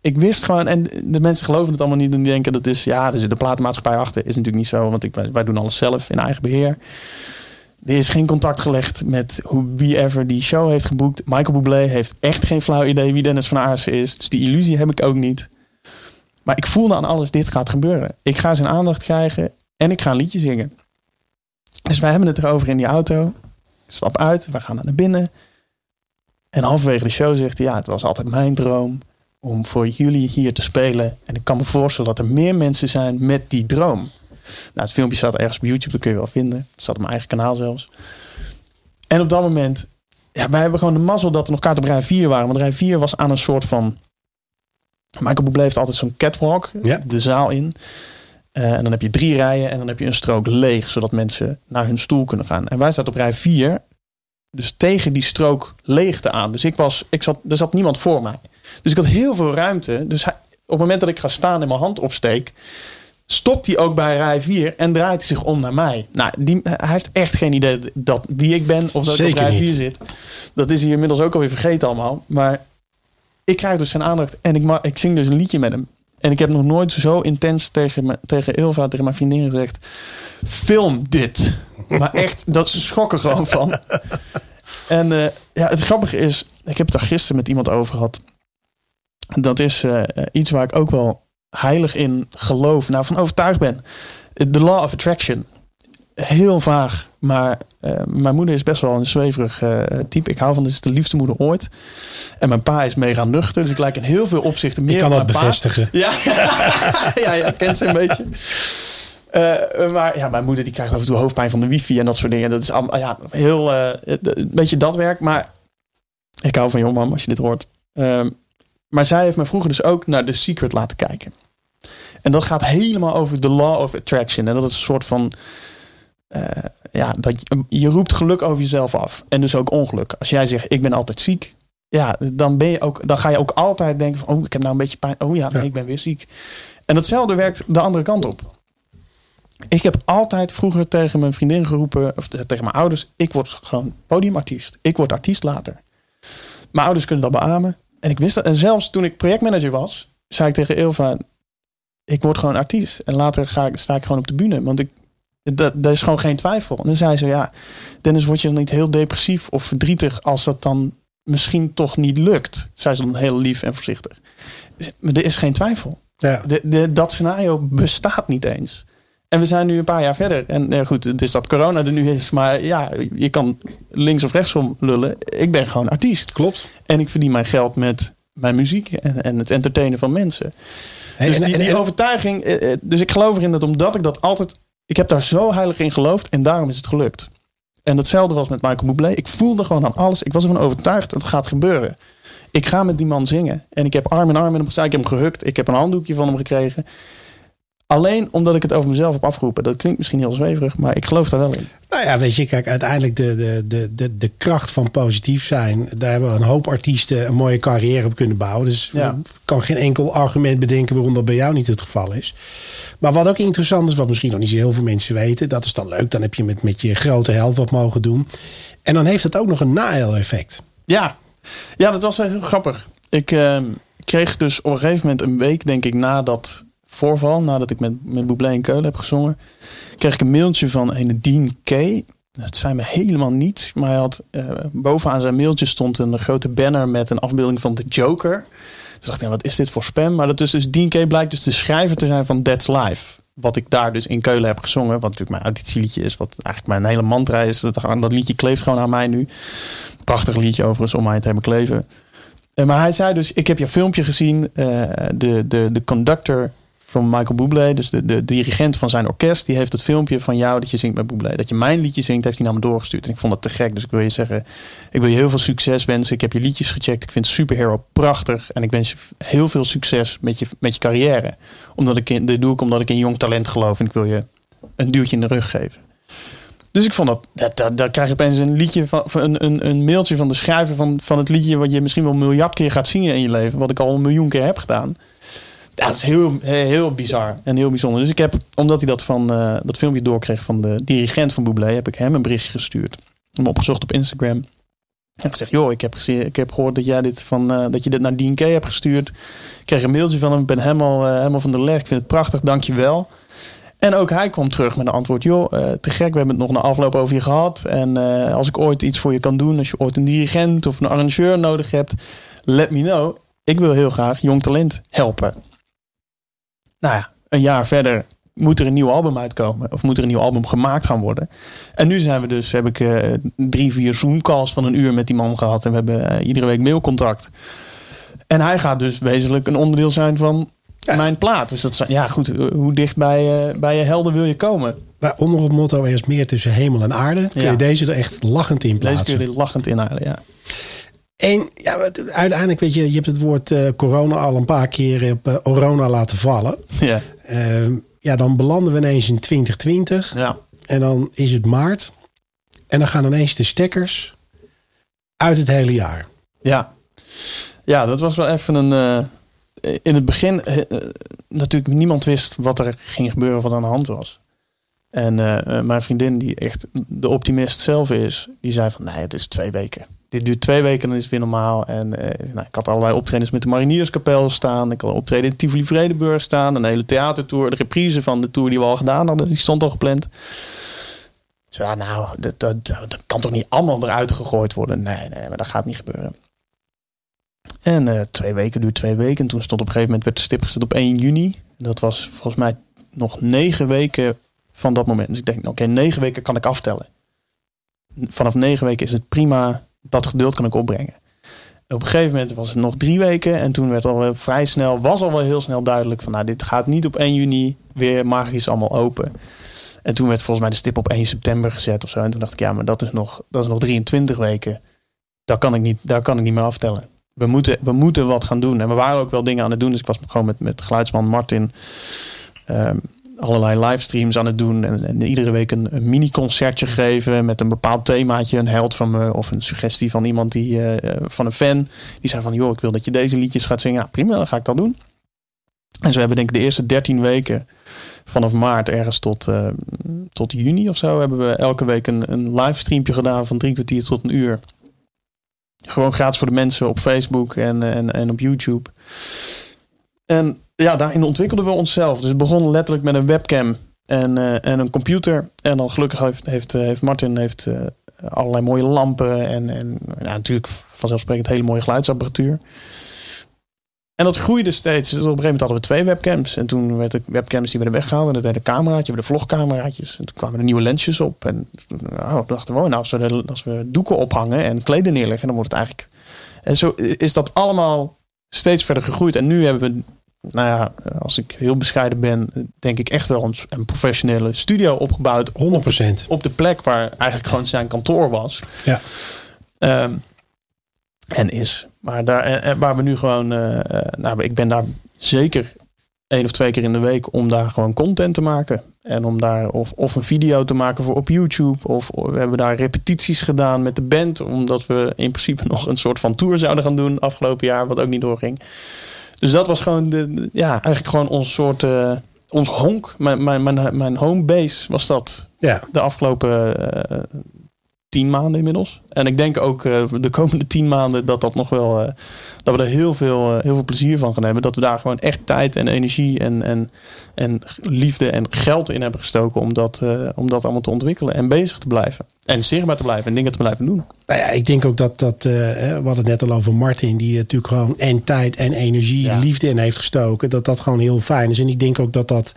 Ik wist gewoon, en de mensen geloven het allemaal niet en die denken dat is, ja, er zit de platenmaatschappij achter. Is natuurlijk niet zo, want ik, wij doen alles zelf in eigen beheer. Er is geen contact gelegd met wie ever die show heeft geboekt. Michael Bublé heeft echt geen flauw idee wie Dennis van Aarsen is. Dus die illusie heb ik ook niet. Maar ik voelde aan alles, dit gaat gebeuren. Ik ga zijn aandacht krijgen en ik ga een liedje zingen. Dus wij hebben het erover in die auto. Stap uit, we gaan naar binnen. En halverwege de show zegt hij, ja, het was altijd mijn droom om voor jullie hier te spelen. En ik kan me voorstellen dat er meer mensen zijn met die droom. Nou, het filmpje staat ergens op YouTube, dat kun je wel vinden. Het staat op mijn eigen kanaal zelfs. En op dat moment, ja, wij hebben gewoon de mazzel dat er nog kaarten op rij 4 waren. Want rij 4 was aan een soort van... Michael Bublé heeft altijd zo'n catwalk, Ja. de zaal in. Eh, en dan heb je drie rijen en dan heb je een strook leeg, zodat mensen naar hun stoel kunnen gaan. En wij zaten op rij 4, dus tegen die strook leegte aan. Dus ik was, ik zat, er zat niemand voor mij. Dus ik had heel veel ruimte. Dus hij, op het moment dat ik ga staan en mijn hand opsteek, stopt hij ook bij rij 4 en draait hij zich om naar mij. Nou, die, hij heeft echt geen idee dat, wie ik ben of dat ik op rij niet. 4 zit. Dat is hij inmiddels ook alweer vergeten allemaal. Maar ik krijg dus zijn aandacht en ik, ik zing dus een liedje met hem. En ik heb nog nooit zo intens tegen, me, tegen Ilva, tegen mijn vriendin gezegd... Film dit. Maar echt, dat ze schokken gewoon van. En eh, ja, het grappige is, ik heb het daar gisteren met iemand over gehad. Dat is eh, iets waar ik ook wel heilig in geloof, nou van overtuigd ben. The law of attraction. Heel vaag, maar eh, mijn moeder is best wel een zweverig eh, type. Ik hou van, dit is de liefste moeder ooit. En mijn pa is mega nuchter, dus ik lijk in heel veel opzichten meer Ik kan dat bevestigen. Ja, ja, ja, kent ze een beetje. Eh, maar ja, mijn moeder die krijgt af en toe hoofdpijn van de wifi en dat soort dingen. Dat is allemaal, ja, heel, een beetje dat werk. Maar ik hou van je mam als je dit hoort. Ehm, maar zij heeft me vroeger dus ook naar The Secret laten kijken. En dat gaat helemaal over the law of attraction. En dat is een soort van... eh, ja, dat je, je roept geluk over jezelf af. En dus ook ongeluk. Als jij zegt, ik ben altijd ziek. Ja, dan, ben je ook, dan ga je ook altijd denken van... Oh, ik heb nou een beetje pijn. Oh ja, nee, Ja. ik ben weer ziek. En datzelfde werkt de andere kant op. Ik heb altijd vroeger tegen mijn vriendin geroepen... Of tegen mijn ouders... Ik word gewoon podiumartiest. Ik word artiest later. Mijn ouders kunnen dat beamen. En ik wist dat. En zelfs toen ik projectmanager was... zei ik tegen Ilva... Ik word gewoon artiest. En later ga ik, sta ik gewoon op de bühne. Want ik, dat, daar is gewoon geen twijfel. En dan zei ze, ja, Dennis, word je dan niet heel depressief of verdrietig als dat dan misschien toch niet lukt? Zei ze dan heel lief en voorzichtig. Maar er is geen twijfel. Ja. De, de, dat scenario bestaat niet eens. En we zijn nu een paar jaar verder. En eh, goed, het is dat corona er nu is. Maar ja, je kan links of rechtsom lullen. Ik ben gewoon artiest. Klopt. En ik verdien mijn geld met mijn muziek en, en het entertainen van mensen. Hey, dus en- die, en- die en- overtuiging. eh, eh, Dus ik geloof erin dat omdat ik dat altijd. Ik heb daar zo heilig in geloofd en daarom is het gelukt. En hetzelfde was met Michael Bublé. Ik voelde gewoon aan alles. Ik was ervan overtuigd dat het gaat gebeuren. Ik ga met die man zingen. En ik heb arm in arm met hem gestaan. Ik heb hem gehukt. Ik heb een handdoekje van hem gekregen. Alleen omdat ik het over mezelf heb afgeroepen. Dat klinkt misschien heel zweverig, maar ik geloof daar wel in. Nou ja, weet je, kijk, uiteindelijk de, de, de, de, de kracht van positief zijn. Daar hebben een hoop artiesten een mooie carrière op kunnen bouwen. Dus Ja. ik kan geen enkel argument bedenken waarom dat bij jou niet het geval is. Maar wat ook interessant is, wat misschien nog niet zo heel veel mensen weten. Dat is dan leuk. Dan heb je met, met je grote held wat mogen doen. En dan heeft het ook nog een na-effect. Ja. ja, dat was wel heel grappig. Ik eh, kreeg dus op een gegeven moment een week, denk ik, na dat voorval, nadat ik met, met in Keulen heb gezongen, kreeg ik een mailtje van een Dean K. Dat zei me helemaal niets, maar hij had eh, bovenaan zijn mailtje stond een grote banner met een afbeelding van de Joker. Toen dacht ik, ja, wat is dit voor spam? Maar dat is dus Dean K blijkt dus de schrijver te zijn van That's Life. Wat ik daar dus in Keulen heb gezongen. Wat natuurlijk mijn auditieliedje is. Wat eigenlijk mijn hele mantra is. Dat, dat liedje kleeft gewoon aan mij nu. Prachtig liedje overigens om mij te hebben kleven. maar hij zei dus, ik heb je filmpje gezien. de, de, de conductor van Michael Bublé, dus de, de dirigent van zijn orkest, die heeft het filmpje van jou dat je zingt met Bublé. Dat je mijn liedje zingt, heeft hij naar me doorgestuurd. En ik vond dat te gek. Dus ik wil je zeggen, ik wil je heel veel succes wensen. Ik heb je liedjes gecheckt. Ik vind Superhero prachtig. En ik wens je heel veel succes met je, met je carrière. Omdat ik in, dit doe ik omdat ik in jong talent geloof. En ik wil je een duwtje in de rug geven. Dus ik vond dat, dat, daar krijg je opeens een liedje van, een, een, een mailtje van de schrijver van, van het liedje wat je misschien wel een miljard keer gaat zingen in je leven. Wat ik al een miljoen keer heb gedaan. Dat is heel, heel bizar en heel bijzonder. Dus ik heb, omdat hij dat van uh, dat filmpje doorkreeg van de dirigent van Bublé, heb ik hem een berichtje gestuurd. Hem opgezocht op Instagram. En gezegd, joh, ik heb, gezien, ik heb gehoord dat jij dit van uh, dat je dit naar DNK hebt gestuurd. Ik kreeg een mailtje van hem, ik ben helemaal, uh, helemaal van de leg. Ik vind het prachtig, dankjewel. En ook hij kwam terug met een antwoord. Joh, te gek, we hebben het nog een afloop over je gehad. En als ik ooit iets voor je kan doen, als je ooit een dirigent of een arrangeur nodig hebt, let me know. Ik wil heel graag jong talent helpen. Nou ja, een jaar verder moet er een nieuw album uitkomen. Of moet er een nieuw album gemaakt gaan worden. En nu zijn we dus, heb ik uh, drie, vier Zoom-calls van een uur met die man gehad. En we hebben uh, iedere week mailcontact. En hij gaat dus wezenlijk een onderdeel zijn van mijn plaat. Dus dat ja, goed. Hoe dicht bij, uh, bij je helden wil je komen? Maar onder het motto er is meer tussen hemel en aarde. Kun je deze er echt lachend in plaatsen? Deze kun je lachend in aarde, ja. En ja, uiteindelijk weet je, je hebt het woord uh, corona al een paar keer op uh, corona laten vallen. Ja. Uh, ja, dan belanden we ineens in 2020. Ja. En dan is het maart. En dan gaan ineens de stekkers uit het hele jaar. Ja, ja dat was wel even een. in het begin, natuurlijk, niemand wist wat er ging gebeuren, wat aan de hand was. En mijn vriendin, die echt de optimist zelf is, die zei van nee, het is twee weken dit duurt twee weken, dan is het weer normaal. En eh, nou, ik had allerlei optredens met de Marinierskapel staan. Ik had optreden in Tivoli Vredeburg staan. Een hele theatertour. De reprise van de tour die we al gedaan hadden, die stond al gepland. Zo, ja, nou, dat, dat, dat, kan toch niet allemaal eruit gegooid worden? Nee, nee, maar dat gaat niet gebeuren. En uh, twee weken duurt twee weken. En toen stond op een gegeven moment werd de stip gezet op 1 juni. Dat was volgens mij nog negen weken van dat moment. Dus ik denk, oké, negen weken kan ik aftellen. Vanaf negen weken is het prima dat geduld kan ik opbrengen. Op een gegeven moment was het nog drie weken. En toen werd al vrij snel, was al wel heel snel duidelijk van nou, dit gaat niet op 1 juni weer magisch allemaal open. En toen werd volgens mij de stip op 1 september gezet of zo. En toen dacht ik, ja, maar dat is nog, dat is nog 23 weken. Daar kan ik niet, daar kan ik niet meer aftellen. We moeten, we moeten wat gaan doen. En we waren ook wel dingen aan het doen. Dus ik was gewoon met, met geluidsman Martin. Um, allerlei livestreams aan het doen. En, iedere week een, een mini-concertje geven met een bepaald themaatje. Een held van me of een suggestie van iemand die, uh, van een fan. Die zei van, joh, ik wil dat je deze liedjes gaat zingen. Ja, prima, dan ga ik dat doen. En zo hebben denk ik de eerste 13 weken vanaf maart ergens tot, uh, tot juni of zo hebben we elke week een, een livestreampje gedaan van drie kwartier tot een uur. Gewoon gratis voor de mensen op Facebook en, en, en op YouTube. En ja, daarin ontwikkelden we onszelf. Dus het begon letterlijk met een webcam en, uh, en een computer. En dan gelukkig heeft, heeft, eh, heeft Martin heeft, uh, allerlei mooie lampen en, en natuurlijk vanzelfsprekend hele mooie geluidsapparatuur. En dat groeide steeds. Dus op een gegeven moment hadden we twee webcams. En toen werden de webcams die werden weggehaald. En dat werden cameraatjes, werden vlogcameraatjes. En toen kwamen er nieuwe lensjes op. En nou, dachten we, oh, nou, als we, als we doeken ophangen en kleden neerleggen, dan wordt het eigenlijk... En zo is dat allemaal steeds verder gegroeid. En nu hebben we nou ja, als ik heel bescheiden ben, denk ik echt wel een, een professionele studio opgebouwd. 100%. Op, op, de plek waar eigenlijk gewoon zijn kantoor was. Ja. Um, en is. Maar daar, waar we nu gewoon, uh, nou, ik ben daar zeker één of twee keer in de week om daar gewoon content te maken. En om daar of, of een video te maken voor op YouTube. Of we hebben daar repetities gedaan met de band. Omdat we in principe nog een soort van tour zouden gaan doen afgelopen jaar. Wat ook niet doorging. Dus dat was gewoon de, ja, eigenlijk gewoon ons soort, uh, ons honk. Mijn, mijn, mijn, mijn home base was dat. Ja. De afgelopen uh, tien maanden inmiddels. En ik denk ook uh, de komende tien maanden dat dat nog wel, uh, dat we er heel veel, uh, heel veel plezier van gaan hebben. Dat we daar gewoon echt tijd en energie en, en, en liefde en geld in hebben gestoken om dat, om dat allemaal te ontwikkelen en bezig te blijven. En zichtbaar te blijven en dingen te blijven doen. Nou ja, ik denk ook dat, dat we hadden het net al over Martin, die natuurlijk gewoon en tijd en energie, ja. liefde in heeft gestoken. Dat dat gewoon heel fijn is. En ik denk ook dat dat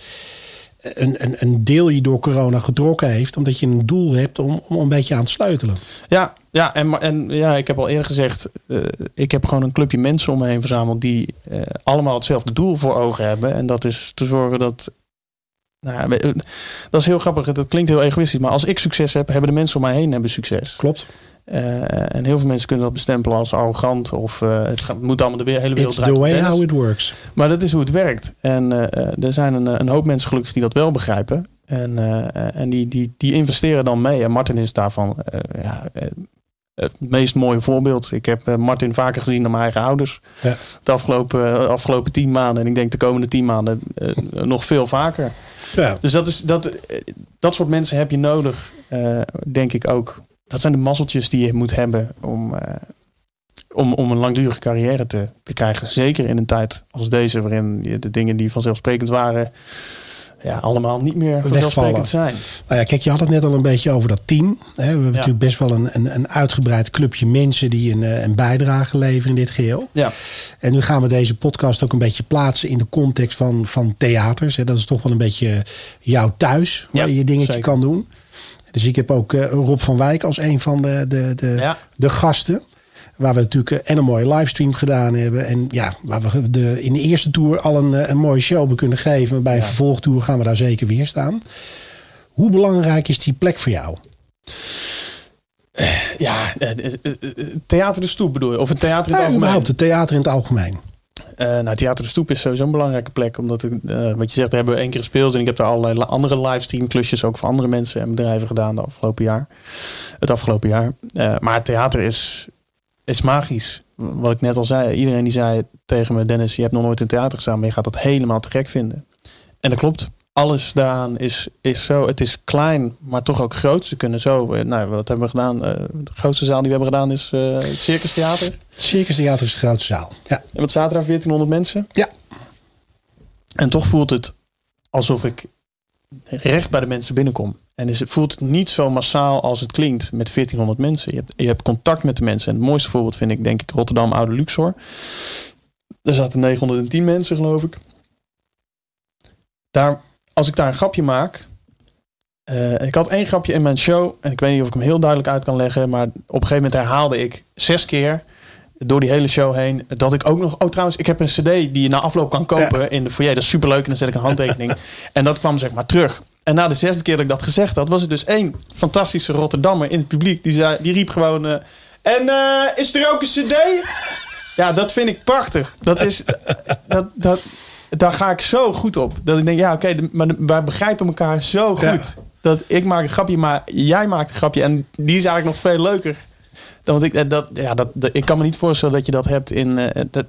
een, een, een deel je door corona getrokken heeft. Omdat je een doel hebt om, om een beetje aan te sleutelen. Ja, ja, en, en ja, ik heb al eerder gezegd, uh, ik heb gewoon een clubje mensen om me heen verzameld die uh, allemaal hetzelfde doel voor ogen hebben. En dat is te zorgen dat. Nou, dat is heel grappig. Dat klinkt heel egoïstisch. Maar als ik succes heb, hebben de mensen om mij heen hebben succes. Klopt. Uh, en heel veel mensen kunnen dat bestempelen als arrogant of uh, het, gaat, moet allemaal de hele wereld It's the way how it works. Maar dat is hoe het werkt. En uh, er zijn een, een, hoop mensen gelukkig die dat wel begrijpen. En, en die, die, die investeren dan mee. En Martin is daarvan ja, het meest mooie voorbeeld. Ik heb Martin vaker gezien dan mijn eigen ouders. Ja. De afgelopen, afgelopen tien maanden. En ik denk de komende tien maanden nog veel vaker. Ja. Dus dat, is, dat, dat soort mensen heb je nodig, denk ik ook dat zijn de mazzeltjes die je moet hebben om, uh, om, om een langdurige carrière te, te krijgen. Zeker in een tijd als deze, waarin je de dingen die vanzelfsprekend waren, ja, allemaal niet meer vanzelfsprekend zijn. Nou ja, kijk, je had het net al een beetje over dat team. We hebben natuurlijk best wel een, een, een, uitgebreid clubje mensen die een, eh, een bijdrage leveren in dit geheel. Ja. En nu gaan we deze podcast ook een beetje plaatsen in de context van, van theaters. Dat is toch wel een beetje jouw thuis, waar je je dingetje kan doen. Dus ik heb ook uh, Rob van Wijk als een van de, de, de, ja. de gasten. Waar we natuurlijk eh, en een mooie livestream gedaan hebben. En ja, waar we de, in de eerste tour al een, eh, een mooie show hebben kunnen geven. Bij een vervolgtour gaan we daar zeker weer staan. Hoe belangrijk is die plek voor jou? Ja, theater de stoep bedoel je? Of een theater in het ja, algemeen? het theater in het algemeen. Uh, nou, Theater de Stoep is sowieso een belangrijke plek. Omdat, uh, wat je zegt, we hebben één keer gespeeld. En ik heb daar allerlei andere livestream klusjes ook voor andere mensen en bedrijven gedaan de afgelopen jaar. Het afgelopen jaar. Uh, maar theater is, is magisch. Wat ik net al zei. Iedereen die zei tegen me, Dennis, je hebt nog nooit in theater gestaan. Maar je gaat dat helemaal te gek vinden. En dat klopt alles daaraan is, is zo. Het is klein, maar toch ook groot. Ze kunnen zo. Eh, nou, wat hebben we gedaan? Uh, de grootste zaal die we hebben gedaan is uh, het Circus Theater. Circus Theater is de grootste zaal. Ja. En wat zaten daar 1400 mensen? Ja. En toch voelt het alsof ik recht bij de mensen binnenkom. En is het voelt het niet zo massaal als het klinkt met 1400 mensen. Je hebt, je hebt contact met de mensen. En het mooiste voorbeeld vind ik denk ik Rotterdam Oude Luxor. Er zaten 910 mensen geloof ik. Daar als ik daar een grapje maak. Uh, ik had één grapje in mijn show. En ik weet niet of ik hem heel duidelijk uit kan leggen. Maar op een gegeven moment herhaalde ik zes keer. Door die hele show heen. Dat ik ook nog. Oh, trouwens, ik heb een CD die je na afloop kan kopen in de foyer. Dat is superleuk. En dan zet ik een handtekening. en dat kwam zeg maar terug. En na de zesde keer dat ik dat gezegd had, was er dus één fantastische Rotterdammer in het publiek. Die, zei, die riep gewoon. Uh, en uh, is er ook een CD? Ja, dat vind ik prachtig. Dat is. Dat, dat, daar ga ik zo goed op. Dat ik denk, ja, oké, maar wij begrijpen elkaar zo goed. Dat ik maak een grapje, maar jij maakt een grapje. En die is eigenlijk nog veel leuker. Dan, want ik, eh, dat, ja, dat, ik kan me niet voorstellen dat je dat hebt in... Uh, dat,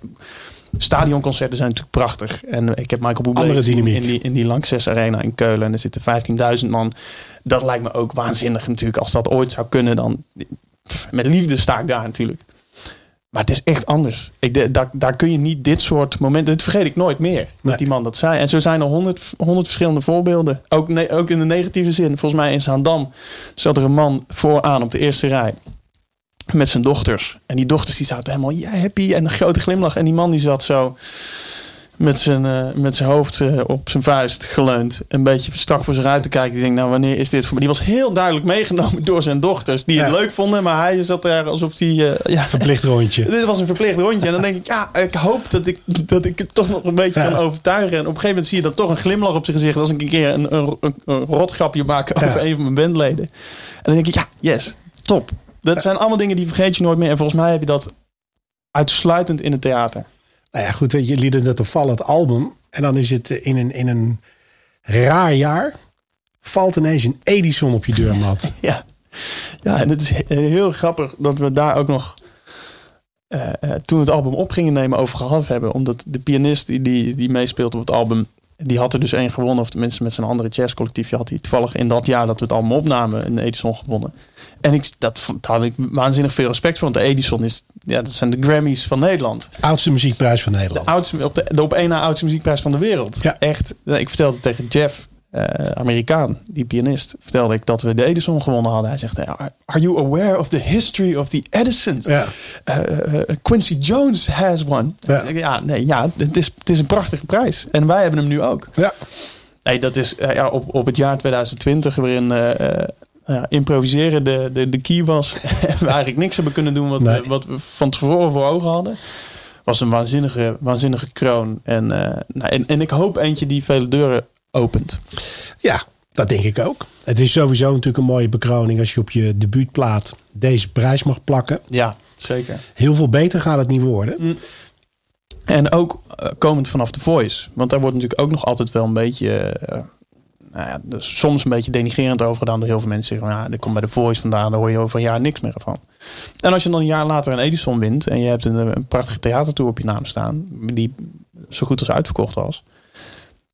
stadionconcerten zijn natuurlijk prachtig. En ik heb Michael Bublé Andere dynamiek. in die, in die Lanxess Arena in Keulen. En er zitten 15.000 man. Dat lijkt me ook waanzinnig natuurlijk. Als dat ooit zou kunnen, dan... Met liefde sta ik daar natuurlijk. Maar het is echt anders. Ik, daar, daar kun je niet dit soort momenten. Dat vergeet ik nooit meer. Dat die man dat zei. En zo zijn er honderd, honderd verschillende voorbeelden. Ook, ne, ook in de negatieve zin. Volgens mij in Zaandam zat er een man vooraan op de eerste rij. Met zijn dochters. En die dochters die zaten helemaal ja, happy. En een grote glimlach. En die man die zat zo met zijn, uh, met zijn hoofd uh, op zijn vuist geleund. Een beetje strak voor zich uit te kijken. Die denkt, nou wanneer is dit voor me? Die was heel duidelijk meegenomen door zijn dochters. Die het leuk vonden. Maar hij zat er alsof hij... Uh, ja, verplicht rondje. dit was een verplicht rondje. En dan denk ik, ja, ik hoop dat ik, dat ik het toch nog een beetje kan overtuigen. En op een gegeven moment zie je dan toch een glimlach op zijn gezicht. Als ik een keer een, een, een, een rotgrapje maak over een van mijn bandleden. En dan denk ik, ja, yes, top. Dat zijn allemaal dingen die vergeet je nooit meer. En volgens mij heb je dat uitsluitend in het theater. Nou ja, goed, je liet het vallen, het album. En dan is het in een, in een raar jaar. Valt ineens een Edison op je deurmat. ja. ja, en het is heel grappig dat we daar ook nog. Uh, uh, toen het album op gingen nemen over gehad hebben. Omdat de pianist die, die, die meespeelt op het album. Die had er dus één gewonnen. Of tenminste met zijn andere jazzcollectiefje had hij toevallig in dat jaar dat we het album opnamen. Een Edison gewonnen. En ik, dat, daar had ik waanzinnig veel respect voor. Want de Edison is, ja, dat zijn de Grammys van Nederland. Oudste muziekprijs van Nederland. De, oudste, op de, de op één na oudste muziekprijs van de wereld. Ja. Echt. Ik vertelde tegen Jeff, uh, Amerikaan, die pianist, vertelde ik dat we de Edison gewonnen hadden. Hij zegt, are you aware of the history of the Edisons? Ja. Uh, Quincy Jones has one. Ja, ja nee, ja, het is, het is een prachtige prijs. En wij hebben hem nu ook. Ja. Nee, dat is eh, ja, op, op het jaar 2020 waarin eh, eh, ja, improviseren de, de, de key was. we eigenlijk niks hebben kunnen doen wat, Nee. we, wat we van tevoren voor ogen hadden. Was een waanzinnige, waanzinnige kroon. En, eh, nou, en, en ik hoop eentje die vele deuren opent. Ja, dat denk ik ook. Het is sowieso natuurlijk een mooie bekroning als je op je debuutplaat deze prijs mag plakken. Ja, zeker. Heel veel beter gaat het niet worden. En ook eh, komend vanaf The Voice. Want daar wordt natuurlijk ook nog altijd wel een beetje... eh, nou ja, dus soms een beetje denigrerend over gedaan door heel veel mensen. Zeggen, ja, dit komt bij The Voice vandaan. Daar hoor je over een jaar niks meer van. En als je dan een jaar later een Edison wint... en je hebt een, een prachtige theatertour op je naam staan... die zo goed als uitverkocht was...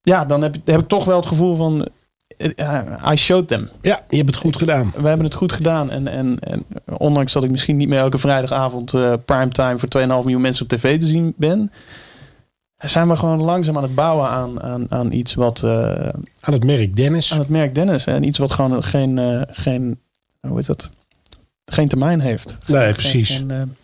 ja, dan heb, heb ik toch wel het gevoel van... eh, I showed them. Ja, je hebt het goed gedaan. We hebben het goed gedaan. En, en, en ondanks dat ik misschien niet meer elke vrijdagavond eh primetime voor 2,5 miljoen mensen op tv te zien ben, zijn we gewoon langzaam aan het bouwen aan, aan, aan iets wat. eh, Aan het merk Dennis. aan het merk Dennis. En iets wat gewoon geen. geen hoe heet dat? Geen termijn heeft. Nee, precies. Geen,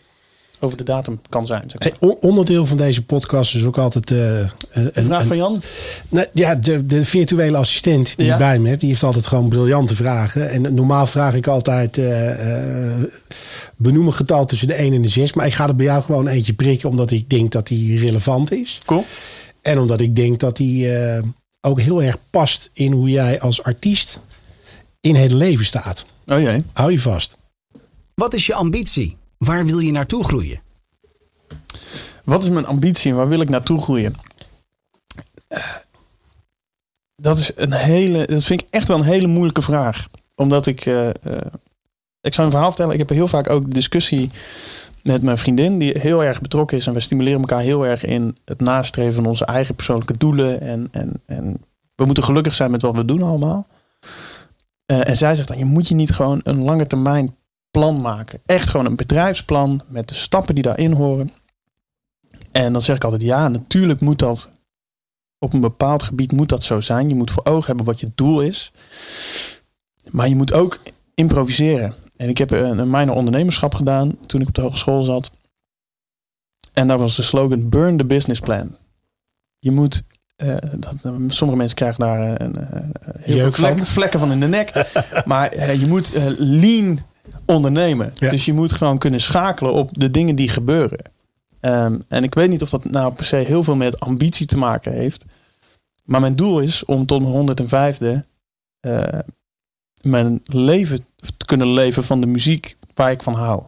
over de datum kan zijn. Zeg maar. Hey, on- onderdeel van deze podcast is ook altijd eh, een, Vraag van Jan. Nou, ja, de, de virtuele assistent die Ja. ik bij me heb, die heeft altijd gewoon briljante vragen. En normaal vraag ik altijd eh, eh, benoem een getal tussen de 1 en de 6. Maar ik ga er bij jou gewoon eentje prikken, omdat ik denk dat die relevant is. Cool. En omdat ik denk dat die eh, ook heel erg past in hoe jij als artiest in het leven staat. Oh jee. Hou je vast. Wat is je ambitie? Waar wil je naartoe groeien? Wat is mijn ambitie en waar wil ik naartoe groeien? Dat is een hele, dat vind ik echt wel een hele moeilijke vraag. Omdat ik, eh, eh, ik zou een verhaal vertellen. Ik heb heel vaak ook discussie met mijn vriendin, die heel erg betrokken is. En we stimuleren elkaar heel erg in het nastreven van onze eigen persoonlijke doelen. En, en, en we moeten gelukkig zijn met wat we doen allemaal. Eh, en zij zegt dan, je moet je niet gewoon een lange termijn plan maken. Echt gewoon een bedrijfsplan met de stappen die daarin horen. En dan zeg ik altijd, ja, natuurlijk moet dat op een bepaald gebied moet dat zo zijn. Je moet voor ogen hebben wat je doel is. Maar je moet ook improviseren. En ik heb een, een minor ondernemerschap gedaan toen ik op de hogeschool zat. En daar was de slogan Burn the Business Plan. Je moet, eh, dat, sommige mensen krijgen daar eh, een, eh, heel veel Jeuk vlekken, vlekken van in de nek. maar eh, je moet eh, lean ondernemen. Ja. Dus je moet gewoon kunnen schakelen op de dingen die gebeuren. Ehm, en ik weet niet of dat nou per se heel veel met ambitie te maken heeft. Maar mijn doel is om tot mijn 105e eh, mijn leven te kunnen leven van de muziek waar ik van hou.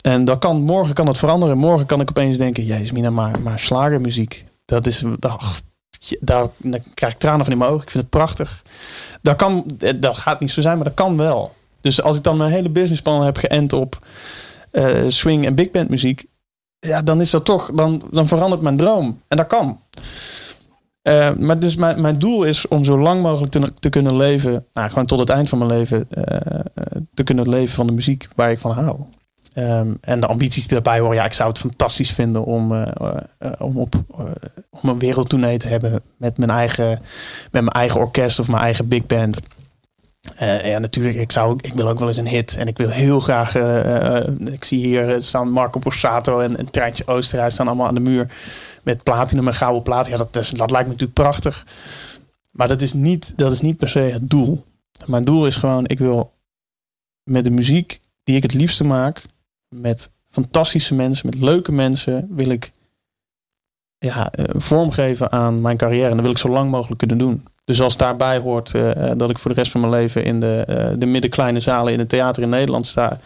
En dat kan, morgen kan het veranderen. Morgen kan ik opeens denken, jezus mina, maar, maar slagermuziek. Dat is, ach, daar, daar krijg ik tranen van in mijn ogen. Ik vind het prachtig. Dat, kan, eh, dat gaat niet zo zijn, maar dat kan wel. Dus als ik dan mijn hele businessplan heb geënt op eh, swing en big band muziek. Ja, dan is dat toch, dan, dan verandert mijn droom. En dat kan. Eh, maar dus mijn, mijn doel is om zo lang mogelijk te, te kunnen leven, nou, gewoon tot het eind van mijn leven, eh, te kunnen leven van de muziek waar ik van hou. Ehm, en de ambities die daarbij horen, ja, ik zou het fantastisch vinden om, om, op, om een wereldtournee te hebben met mijn, eigen, met mijn eigen orkest of mijn eigen big band. Eh, ja, natuurlijk, ik, zou, ik wil ook wel eens een hit. En ik wil heel graag. eh, eh, ik zie hier staan Marco Borsato en, en Treintje Oosterhuis staan allemaal aan de muur met platinum en gouden plaat. Ja, dat, dat lijkt me natuurlijk prachtig. Maar dat is, niet, dat is niet per se het doel. Mijn doel is gewoon, ik wil met de muziek die ik het liefste maak, met fantastische mensen, met leuke mensen, wil ik ja, vormgeven aan mijn carrière. En dat wil ik zo lang mogelijk kunnen doen. Dus als daarbij hoort eh, dat ik voor de rest van mijn leven in de, eh, de middenkleine zalen in het theater in Nederland sta.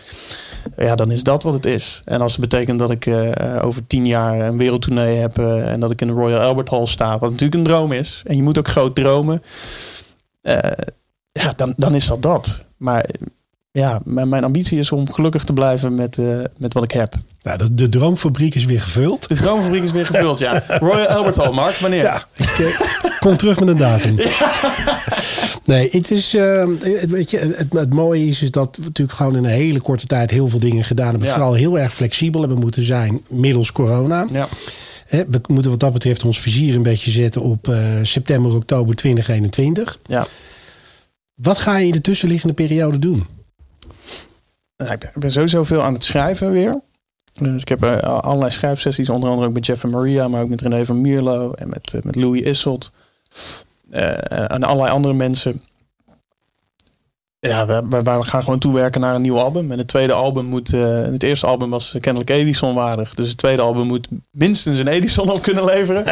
Ja, dan is dat wat het is. En als het betekent dat ik eh, over tien jaar een wereldtournee heb en dat ik in de Royal Albert Hall sta, wat natuurlijk een droom is. En je moet ook groot dromen. Ja, dan, dan is dat dat. Maar ja, mijn, mijn ambitie is om gelukkig te blijven met, eh, met wat ik heb. Nou, de, de droomfabriek is weer gevuld. De droomfabriek is weer gevuld, ja. Royal Albert Hall, Mark, wanneer? Ja, ik eh, kom terug met een datum. Nee, het is, eh, weet je, het, het mooie is, is dat we natuurlijk gewoon in een hele korte tijd heel veel dingen gedaan hebben. Ja. Vooral heel erg flexibel hebben moeten zijn middels corona. Ja. We moeten wat dat betreft ons vizier een beetje zetten op september, oktober 2021. ja. Wat ga je in de tussenliggende periode doen? Nou, ik, ben, ik ben sowieso veel aan het schrijven weer. Dus ik heb eh, allerlei schrijfsessies, onder andere ook met Jeff en Maria, maar ook met René van Mierlo en met, eh, met Louis Isselt. eh, en allerlei andere mensen. Ja, we, we, we gaan gewoon toewerken naar een nieuw album. En het tweede album moet. het eerste album was kennelijk Edison waardig. Dus het tweede album moet minstens een Edison op kunnen leveren.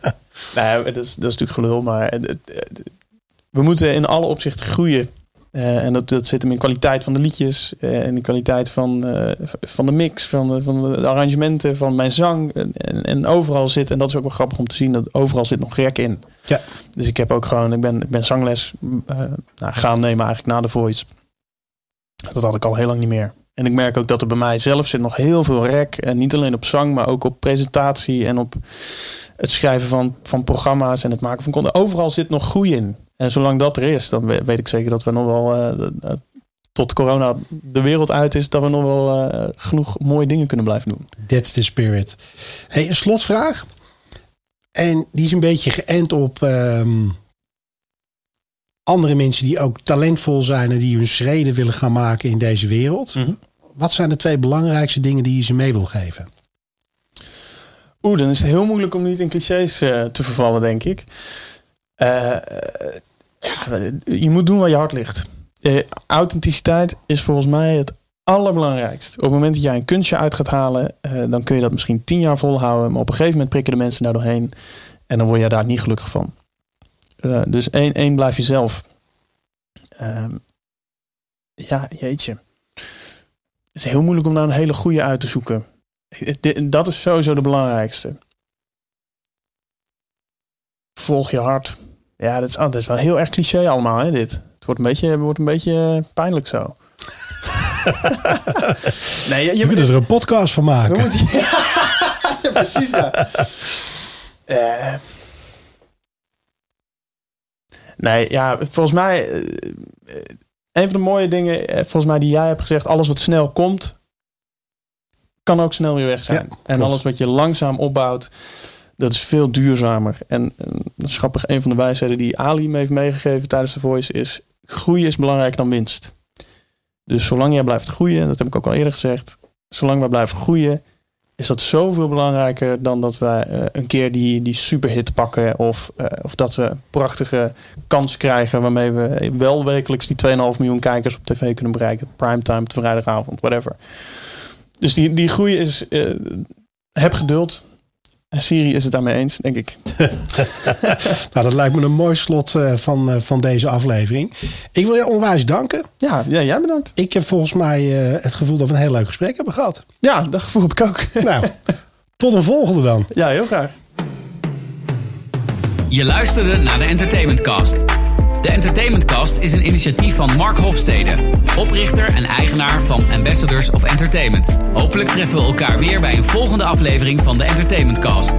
nee, dat is, dat is natuurlijk gelul. Maar het- het- het- we moeten in alle opzichten groeien. Eh, en dat, dat zit hem in kwaliteit van de liedjes. eh, en in kwaliteit van, eh, van de mix, van de, van de arrangementen, van mijn zang. En, en, overal zit, en dat is ook wel grappig om te zien, dat overal zit nog gek in. Ja. Dus ik heb ook gewoon, ik ben, ik ben zangles nou, gaan nemen eigenlijk na de voice. Dat had ik al heel lang niet meer. En ik merk ook dat er bij mij zelf zit nog heel veel rek. En niet alleen op zang, maar ook op presentatie en op het schrijven van, van programma's en het maken van content. Overal zit nog groei in. En zolang dat er is, dan we- weet ik zeker dat we nog wel eh, tot corona de wereld uit is, dat we nog wel eh, genoeg mooie dingen kunnen blijven doen. That's the spirit. Hey, een slotvraag. En die is een beetje geënt op ehm, andere mensen die ook talentvol zijn en die hun schreden willen gaan maken in deze wereld. Mhm. Wat zijn de twee belangrijkste dingen die je ze mee wil geven? Oeh, dan is het heel moeilijk om niet in clichés eh, te vervallen, denk ik. Eh, eh, je moet doen waar je hart ligt. Eh, authenticiteit is volgens mij het allerbelangrijkst. Op het moment dat jij een kunstje uit gaat halen, dan kun je dat misschien tien jaar volhouden. Maar op een gegeven moment prikken de mensen daar doorheen. En dan word je daar niet gelukkig van. Dus één, één, blijf jezelf. Ehm, ja, jeetje. Het is heel moeilijk om nou een hele goede uit te zoeken. Dat is sowieso de belangrijkste. Volg je hart. Ja, dat is, oh, dat is wel heel erg cliché allemaal, hè, dit. Het wordt een beetje, het wordt een beetje eh, pijnlijk zo. nee, je, Je je kunt er een podcast van maken. we moeten, ja, precies. Ja. Eh. nee, ja, volgens mij... eh, een van de mooie dingen, volgens mij, die jij hebt gezegd... alles wat snel komt, kan ook snel weer weg zijn. Ja, en alles wat je langzaam opbouwt, dat is veel duurzamer. En, en dat is grappig, een van de wijsheden die Ali me heeft meegegeven tijdens de Voice is... groeien is belangrijker dan winst. Dus zolang jij blijft groeien, en dat heb ik ook al eerder gezegd... zolang wij blijven groeien, is dat zoveel belangrijker dan dat wij eh, een keer die, die superhit pakken. Of, eh, of dat we een prachtige kans krijgen waarmee we wel wekelijks die 2,5 miljoen kijkers op tv kunnen bereiken. Primetime vrijdagavond, whatever. Dus die, die groei is. eh, heb geduld. En Siri is het daarmee eens, denk ik. Nou, dat lijkt me een mooi slot eh, van, eh, van deze aflevering. Ik wil je onwijs danken. Ja, ja jij bedankt. Ik heb volgens mij eh, het gevoel dat we een heel leuk gesprek hebben gehad. Ja, dat gevoel heb ik ook. Nou, tot een volgende dan. ja, heel graag. Je luisterde naar de Entertainment Cast. De Entertainment Cast is een initiatief van Mark Hofstede, oprichter en eigenaar van Ambassadors of Entertainment. Hopelijk treffen we elkaar weer bij een volgende aflevering van de Entertainment Cast.